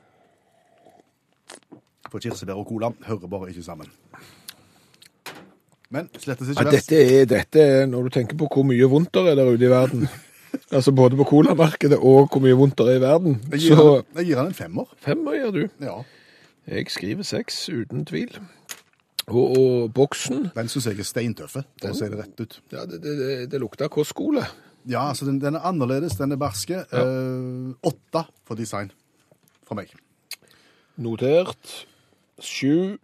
For kirsebær og cola hører bare ikke sammen. Men slettes Ja, ikke verst. dette, dette er når du tenker på hvor mye vondt det er der ute i verden. altså både på colamarkedet og hvor mye vondt det er i verden. Jeg gir, Så han, jeg gir han en femmer. femmer gjør du. Ja, Jeg skriver seks, uten tvil. Og, og boksen Den syns jeg er steintøffe, for å si det rett ut. Ja, det, det, det, lukter kostskole. Ja, altså den, den er annerledes, den er barske. Eh, åtte for design fra meg. Notert. Sju,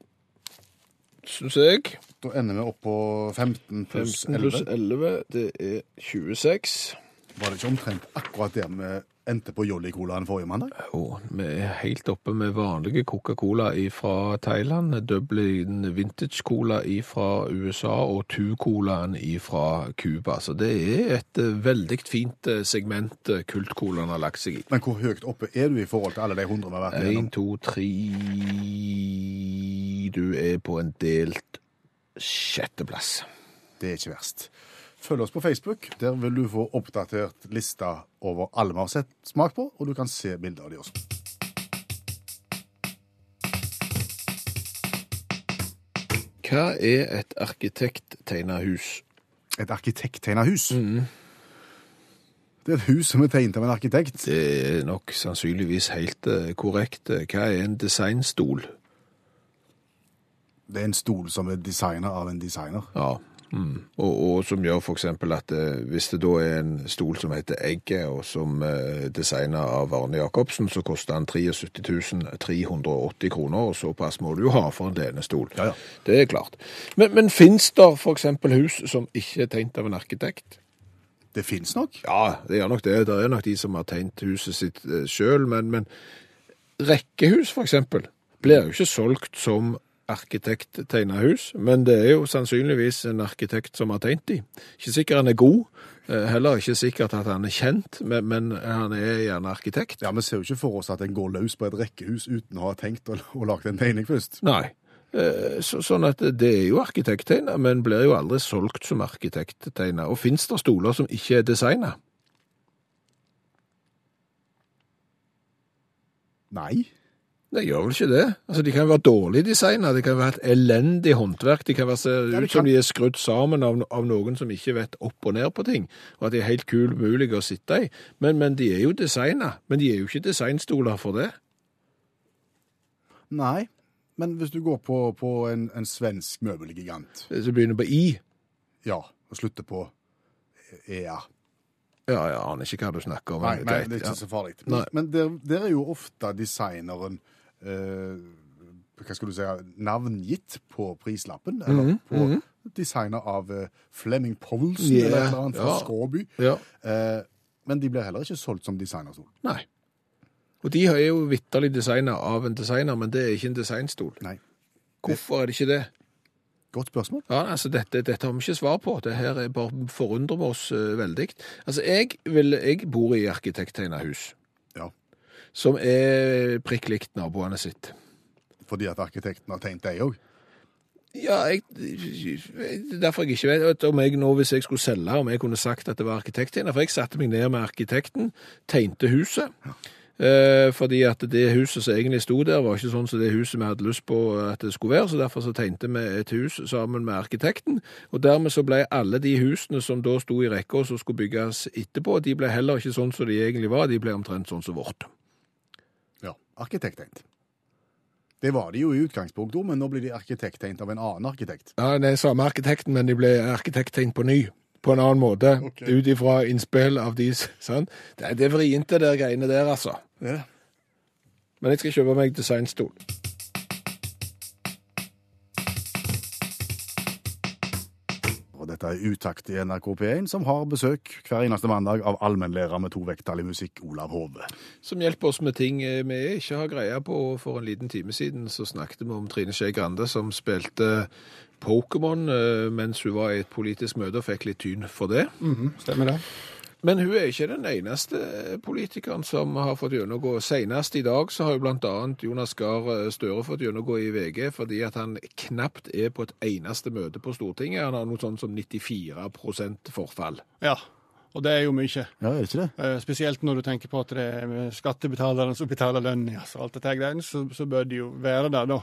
syns jeg. Da ender vi opp på 15 pluss 15 pluss 11. 11, det er 26. Var det ikke omtrent akkurat der vi endte på Jolly-colaen forrige mandag? Jo, vi er helt oppe med vanlige Coca-Cola fra Thailand, Dublin Vintage Cola fra USA og Tu-colaen fra Cuba. Så det er et eh, veldig fint eh, segment eh, kultcolaen har lagt seg i. Men hvor høyt oppe er du i forhold til alle de hundre vi har vært Én, igjennom? to, tre Du er på en delt sjetteplass. Det er ikke verst. Følg oss på Facebook. Der vil du få oppdatert lista over alle vi har sett smak på, og du kan se bilder av de også. Hva er et arkitekttegna hus? Et arkitekttegna hus. Det er et hus som er tegnet av en arkitekt. Det er nok sannsynligvis helt eh, korrekt. Hva er en designstol? Det er en stol som er designa av en designer. Ja. Mm. Og, og som gjør eksempel at eh, hvis det da er en stol som heter Egget, og som er designa av Arne Jacobsen, så koster den 73 380 kroner, og såpass må du jo ha for en lenestol. Ja, ja. Det er klart. Men, men fins det eksempel hus som ikke er tegnet av en arkitekt? Det fins nok. Ja, det gjør nok det. Det er nok de som har tegnet huset sitt eh, sjøl, men, men rekkehus, eksempel, blir jo ikke solgt som arkitekttegna hus, men det er jo sannsynligvis en arkitekt som har tegnet de. Ikke sikkert han er god, eh, heller ikke sikkert at han er kjent, men, men han er gjerne arkitekt. Ja, Vi ser jo ikke for oss at en går løs på et rekkehus uten å ha tenkt og, og lagt en tegning først. Nei. Eh, Så, sånn at det er jo arkitekttegna, men blir jo aldri solgt som arkitekttegna. Og fins det stoler som ikke er designa? Nei. Det gjør vel ikke det. Altså, De kan være dårlig designa, det kan være et elendig håndverk, de kan være se Ja, ut som de er skrudd sammen av, av noen som ikke vet opp og ned på ting, og at de er helt kul mulig å sitte i. Men, men de er jo designa. Men de er jo ikke designstoler for det. Nei. Men hvis du går på, på en, en svensk møbelgigant, Som begynner på I. ja, og slutter på EA Ja, jeg aner ikke hva du snakker om. Nei, men nei, det er ikke så farlig. Nei. Men der, der er jo ofte designeren eh, hva skal du si, navngitt på prislappen, eller Mhm, på designer av eh, Flemming Poulsen Yeah, eller et eller annet fra ja. Skåby. Ja. Eh, men de blir heller ikke solgt som designerstol. Nei. Og de er jo vitterlig designa av en designer, men det er ikke en designstol. Nei. Hvorfor er det ikke det? Godt spørsmål. Ja, altså dette, dette har vi ikke svar på. Det her er bare forundrer oss uh, veldig. Altså, jeg, vil, jeg bor i arkitekttegna hus, Ja. Som er prikk likt naboene sitt. Fordi at arkitekten har tegnet deg òg. Ja, jeg, derfor jeg ikke vet om jeg nå, hvis jeg skulle selge, om jeg kunne sagt at det var arkitekten. For jeg satte meg ned med arkitekten, tegnte huset. Eh, fordi at det huset som egentlig sto der, var ikke sånn som det huset vi hadde lyst på at det skulle være. Så derfor så tegnte vi et hus sammen med arkitekten. Og dermed så ble alle de husene som da sto i rekka og som skulle bygges etterpå, de ble heller ikke sånn som de egentlig var. De ble omtrent sånn som vårt. Arkitekttegnet. Det var de jo i utgangspunktet, òg, men nå blir de arkitekttegnet av en annen arkitekt. Ja, det er samme arkitekten, men de ble arkitekttegnet på ny. På en annen måte. Okay. Ut ifra innspill av de sant? Det det er vrient, det der greiene der, altså. Ja. Men jeg skal kjøpe meg designstol. Dette er Utakt i NRK P1, som har besøk hver eneste mandag av allmennlærer med to vekttall i musikk, Olav Hove. Som hjelper oss med ting eh, vi ikke har greie på. For en liten time siden så snakket vi om Trine Skei Grande, som spilte Pokémon eh, mens hun var i et politisk møte og fikk litt tyn for det. Stemmer det? Men hun er ikke den eneste politikeren som har fått gjennomgå. Senest i dag så har jo annet Jonas Gahr Støre fått gjennomgå i VG fordi at han knapt er på et eneste møte på Stortinget. Han har noe sånn som 94% forfall. Ja. Og det er jo mye. Ja, er det ikke det? Eh, Spesielt når du tenker på at det er skattebetalerne som betaler lønn, altså alt dette greiene, så, så bør de jo være der, da.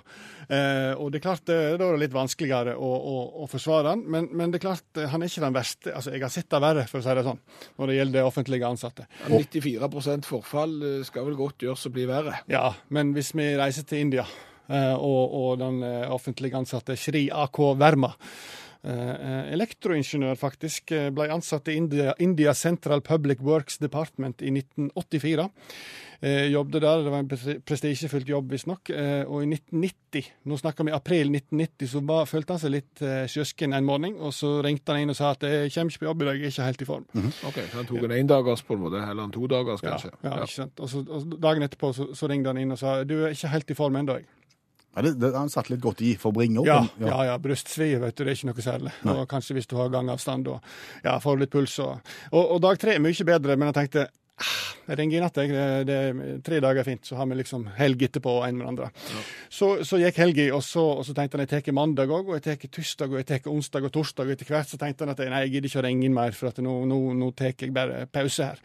Eh, og det er klart, det er det litt vanskeligere å, å, å forsvare han, men, men det er klart, eh, han er ikke den verste. Altså, jeg har sett det verre, for å si det sånn, når det gjelder offentlige ansatte. 94 forfall eh, skal vel godt gjøres å bli verre. Ja, men hvis vi reiser til India, eh, og, og den offentlige offentlig ansatte Shri AK Verma eh, Elektroingeniør, faktisk, eh, ble ansatt i India, India Central Public Works Department i 1984. Eh, jobbet der, det var en pres- prestisjefylt jobb visstnok. Eh, og i 1990, nå snakker vi april 1990, så var, følte han seg litt eh, sjøsken en morgen. Og så ringte han inn og sa at jeg kommer ikke på jobb i dag, jeg er ikke helt i form. Ok, så han tok en endagers på en måte, eller en todagers Ja, ja, ja, ikke sant? Og, så, og dagen etterpå så, så ringte han inn og sa du er ikke helt i form ennå. jeg. Ja, det, det, han satt litt godt i for å bringe opp. Ja, ja, ja, brystsvie, vet du, det er ikke noe særlig. Og kanskje hvis du har gangavstand og ja, får litt puls. Og, og, og dag tre er mye bedre, men jeg tenkte ah, jeg ringer i natt, jeg. Det, det er tre dager fint, så har vi liksom helg etterpå, en med andre. Ja. Så, så gikk helga, og, og så tenkte han jeg tar mandag òg, og jeg tar tirsdag, og jeg tar onsdag og torsdag. Og etter hvert så tenkte han at jeg, nei, jeg gidder ikke å ringe inn mer, for at nå, nå, nå tar jeg bare pause her.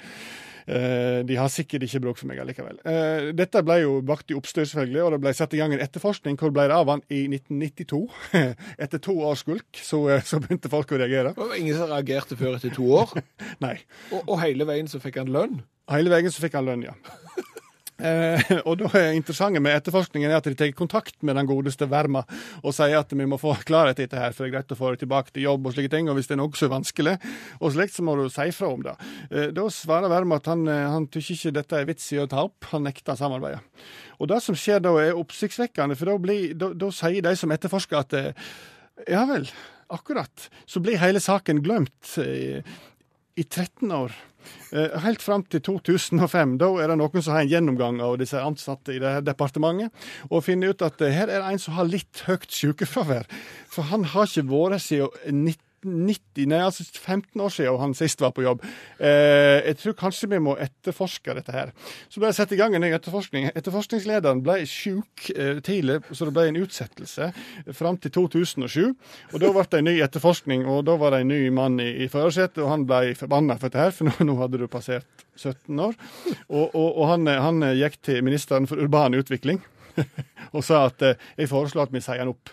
Eh, de har sikkert ikke bråk for meg allikevel. Eh, dette ble jo bakt i oppstyr, selvfølgelig, og det ble satt i gang en etterforskning. Hvor ble det av han i 1992? Etter to års skulk så, eh, så begynte folk å reagere. Det var ingen som reagerte før etter to år, Nei. og, og hele veien så fikk han lønn. Hele veien så fikk han lønn, ja. Eh, og da er interessante med etterforskningen er at de tar kontakt med den godeste Verma og sier at vi må få klarhet i dette her, for det er greit å få det tilbake til jobb og slike ting. Og hvis det er noe så vanskelig, og slikt, så må du si fra om det. Eh, da svarer Verma at han, eh, han tykker ikke dette er vits i å ta opp, han nekter samarbeidet. Og det som skjer da er oppsiktsvekkende, for da, blir, da, da sier de som etterforsker at eh, ja vel, akkurat. Så blir hele saken glemt eh, i 13 år. Eh, Helt fram til 2005. Da er det noen som har en gjennomgang av disse ansatte i det her departementet, og finner ut at eh, her er det en som har litt høyt sykefravær. For han har ikke vært siden 1990, nei, altså 15 år siden han sist var på jobb. Eh, jeg tror kanskje vi må etterforske dette her. Så ble det satt i gang en ny etterforskning. Etterforskningslederen ble syk eh, tidlig, så det ble en utsettelse fram til 2007. Og da ble det en ny etterforskning, og da var det en ny mann i, i førersetet, og han ble forbanna for dette her, for nå, nå hadde du passert 17 år. Og, og, og han, han gikk til ministeren for urban utvikling og sa at eh, jeg foreslår at vi sier han opp.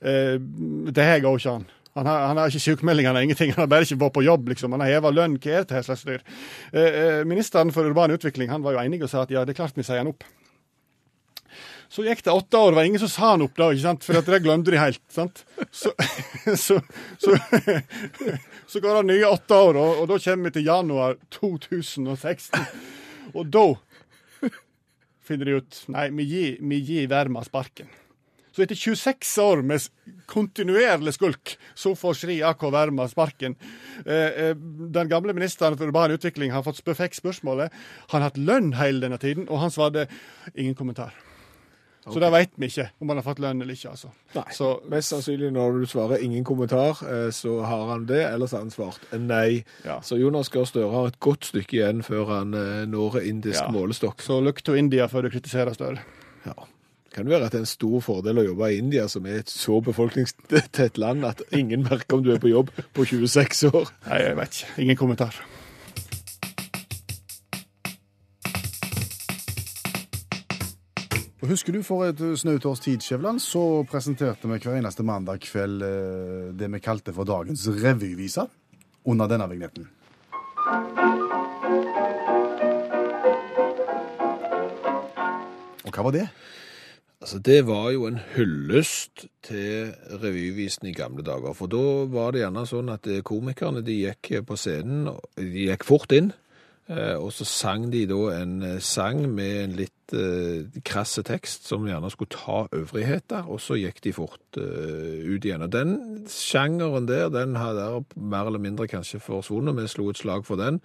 Eh, det her går ikke an. Han har, han har ikke sykemelding, han har ingenting. Han har bare ikke vært på jobb, liksom. Han har heva lønn. Hva er dette her slags dyr? Eh, eh, ministeren for urban utvikling han var jo enig og sa at ja, det er klart vi sier han opp. Så gikk det åtte år, det var ingen som sa han opp da, ikke sant? for det glemte de helt. sant? Så, så, så, så går det nye åtte år, og, og da kommer vi til januar 2016. Og da finner de ut Nei, vi gir, vi gir Verma sparken. Så etter 26 år med kontinuerlig skulk, så får Sri AK Verma sparken. Eh, eh, den gamle ministeren for urban utvikling har fått fikk spørsmålet. Han har hatt lønn hele denne tiden, og han svarte ingen kommentar. Så det veit vi ikke om han har fått lønn eller ikke, altså. Nei. Så, Mest sannsynlig når du svarer ingen kommentar, eh, så har han det, ellers har han svart nei. Ja. Så Jonas Gahr Støre har et godt stykke igjen før han når indisk Ja. målestokk. så look to India før du kritiserer Støre. Ja. Kan det være at det er en stor fordel å jobbe i India, som er et så befolkningstett land at ingen merker om du er på jobb på 26 år? Nei, jeg vet ikke. Ingen kommentar. Og Husker du for et snaut års tid, Skjævland, så presenterte vi hver eneste mandag kveld eh, det vi kalte for dagens revyvise under denne vignetten. Og hva var det? Altså, Det var jo en hyllest til revyvisen i gamle dager. For da var det gjerne sånn at eh, komikerne de gikk på scenen, de gikk fort inn, eh, og så sang de da en eh, sang med en litt eh, krasse tekst som gjerne skulle ta øvrigheter, og så gikk de fort eh, ut igjen. Og den sjangeren der, den har der mer eller mindre kanskje forsvunnet. Vi slo et slag for den,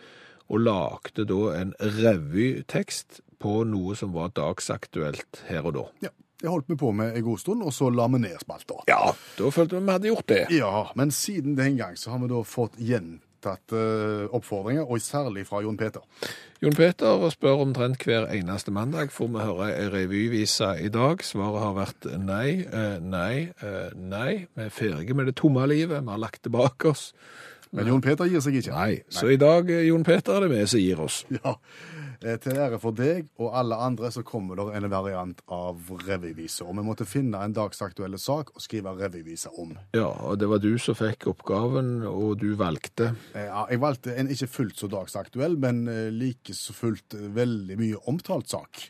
og lagde da en revytekst på noe som var dagsaktuelt her og da. Ja, Det holdt vi på med en god stund, og så la vi ned spalta. Ja, da følte vi vi hadde gjort det. Ja, men siden den gang så har vi da fått gjentatt uh, oppfordringer, og særlig fra Jon Peter. Jon Peter spør omtrent hver eneste mandag. Får vi høre ei revyvise i dag? Svaret har vært nei, eh, nei, eh, nei. Vi er ferdige med det tomme livet. Vi har lagt det bak oss. Men Jon Peter gir seg ikke. Nei. Så i dag, eh, Jon Peter, er det vi som gir oss. Ja, eh, Til ære for deg og alle andre så kommer det en variant av revyvise. Og vi måtte finne en dagsaktuelle sak og skrive revyvise om. Ja, og det var du som fikk oppgaven, og du valgte. Eh, Ja, jeg valgte en ikke fullt så dagsaktuell, men eh, like så fullt eh, veldig mye omtalt sak.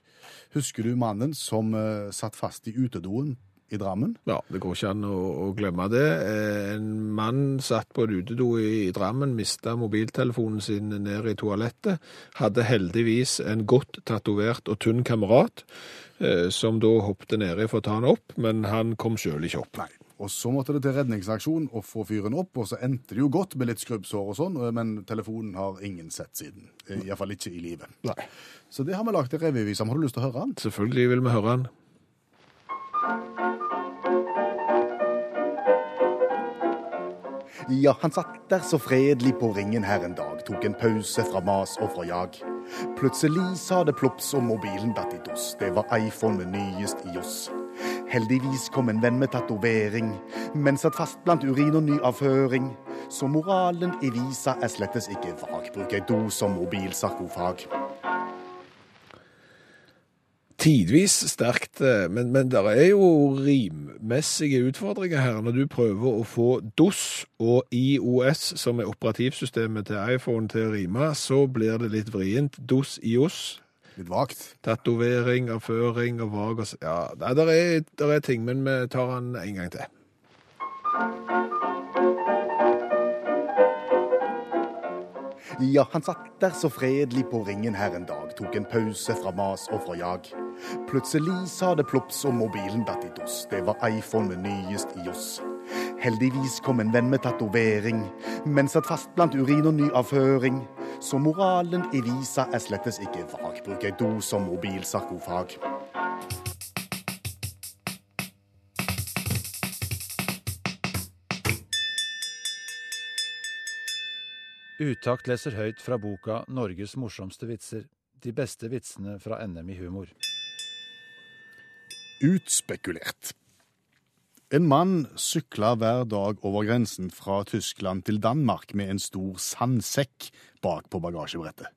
Husker du mannen som eh, satt fast i utedoen i Drammen. Ja, det går ikke an å, å glemme det. Eh, En mann satt på en utedo i, i Drammen, mista mobiltelefonen sin ned i toalettet. Hadde heldigvis en godt tatovert og tynn kamerat, eh, som da hoppet nedi for å ta han opp, men han kom sjøl ikke opp. Nei. Og så måtte det til redningsaksjon å få fyren opp, og så endte det jo godt med litt skrubbsår og sånn, men telefonen har ingen sett siden. Iallfall ikke i livet. Nei. Så det har vi lagd en revyvise om. Har du lyst til å høre den? Selvfølgelig vil vi høre han. Ja, han satt der så fredelig på ringen her en dag, tok en pause fra mas og fra jag. Plutselig sa det plops og mobilen datt i dass, det var iPhone med nyest i oss. Heldigvis kom en venn med tatovering, men satt fast blant urin og nyavføring. Så moralen i visa er slettes ikke vag, bruk ei do som mobilsarkofag. Tidvis sterkt, eh, men, men det er jo rimmessige utfordringer her. Når du prøver å få DOS og IOS, som er operativsystemet til iPhone, til å rime, så blir det litt vrient. DOS, IOS, Litt vagt. tatovering, avføring og vag og Ja, nei, der er, der er ting, men vi tar den en gang til. Ja, han satt der så fredelig på ringen her en dag, tok en pause fra mas og fra jag. Plutselig sa det plops og mobilen datt i dass, det var iPhone med nyest i oss. Heldigvis kom en venn med tatovering, men satt fast blant urin og nyavføring. Så moralen i visa er slettes ikke vag, bruk ei do som mobilsarkofag. Utakt leser høyt fra boka 'Norges morsomste vitser'. De beste vitsene fra NM i humor. Utspekulert. En mann sykla hver dag over grensen fra Tyskland til Danmark med en stor sandsekk bak på bagasjebrettet.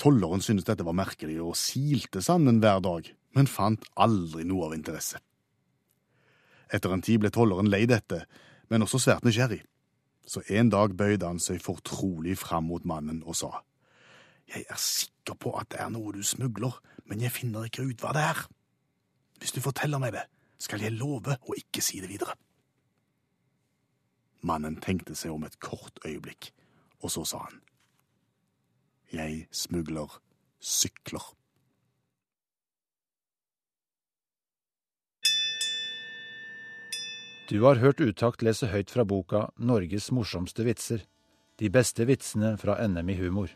Tolleren syntes dette var merkelig og silte sanden hver dag, men fant aldri noe av interesse. Etter en tid ble tolleren lei dette, men også svært nysgjerrig. Så en dag bøyde han seg fortrolig fram mot mannen og sa, Jeg er sikker på at det er noe du smugler, men jeg finner ikke ut hva det er. Hvis du forteller meg det, skal jeg love å ikke si det videre. Mannen tenkte seg om et kort øyeblikk, og så sa han. Jeg smugler sykler. Du har hørt Utakt lese høyt fra boka 'Norges morsomste vitser'. De beste vitsene fra NM i humor.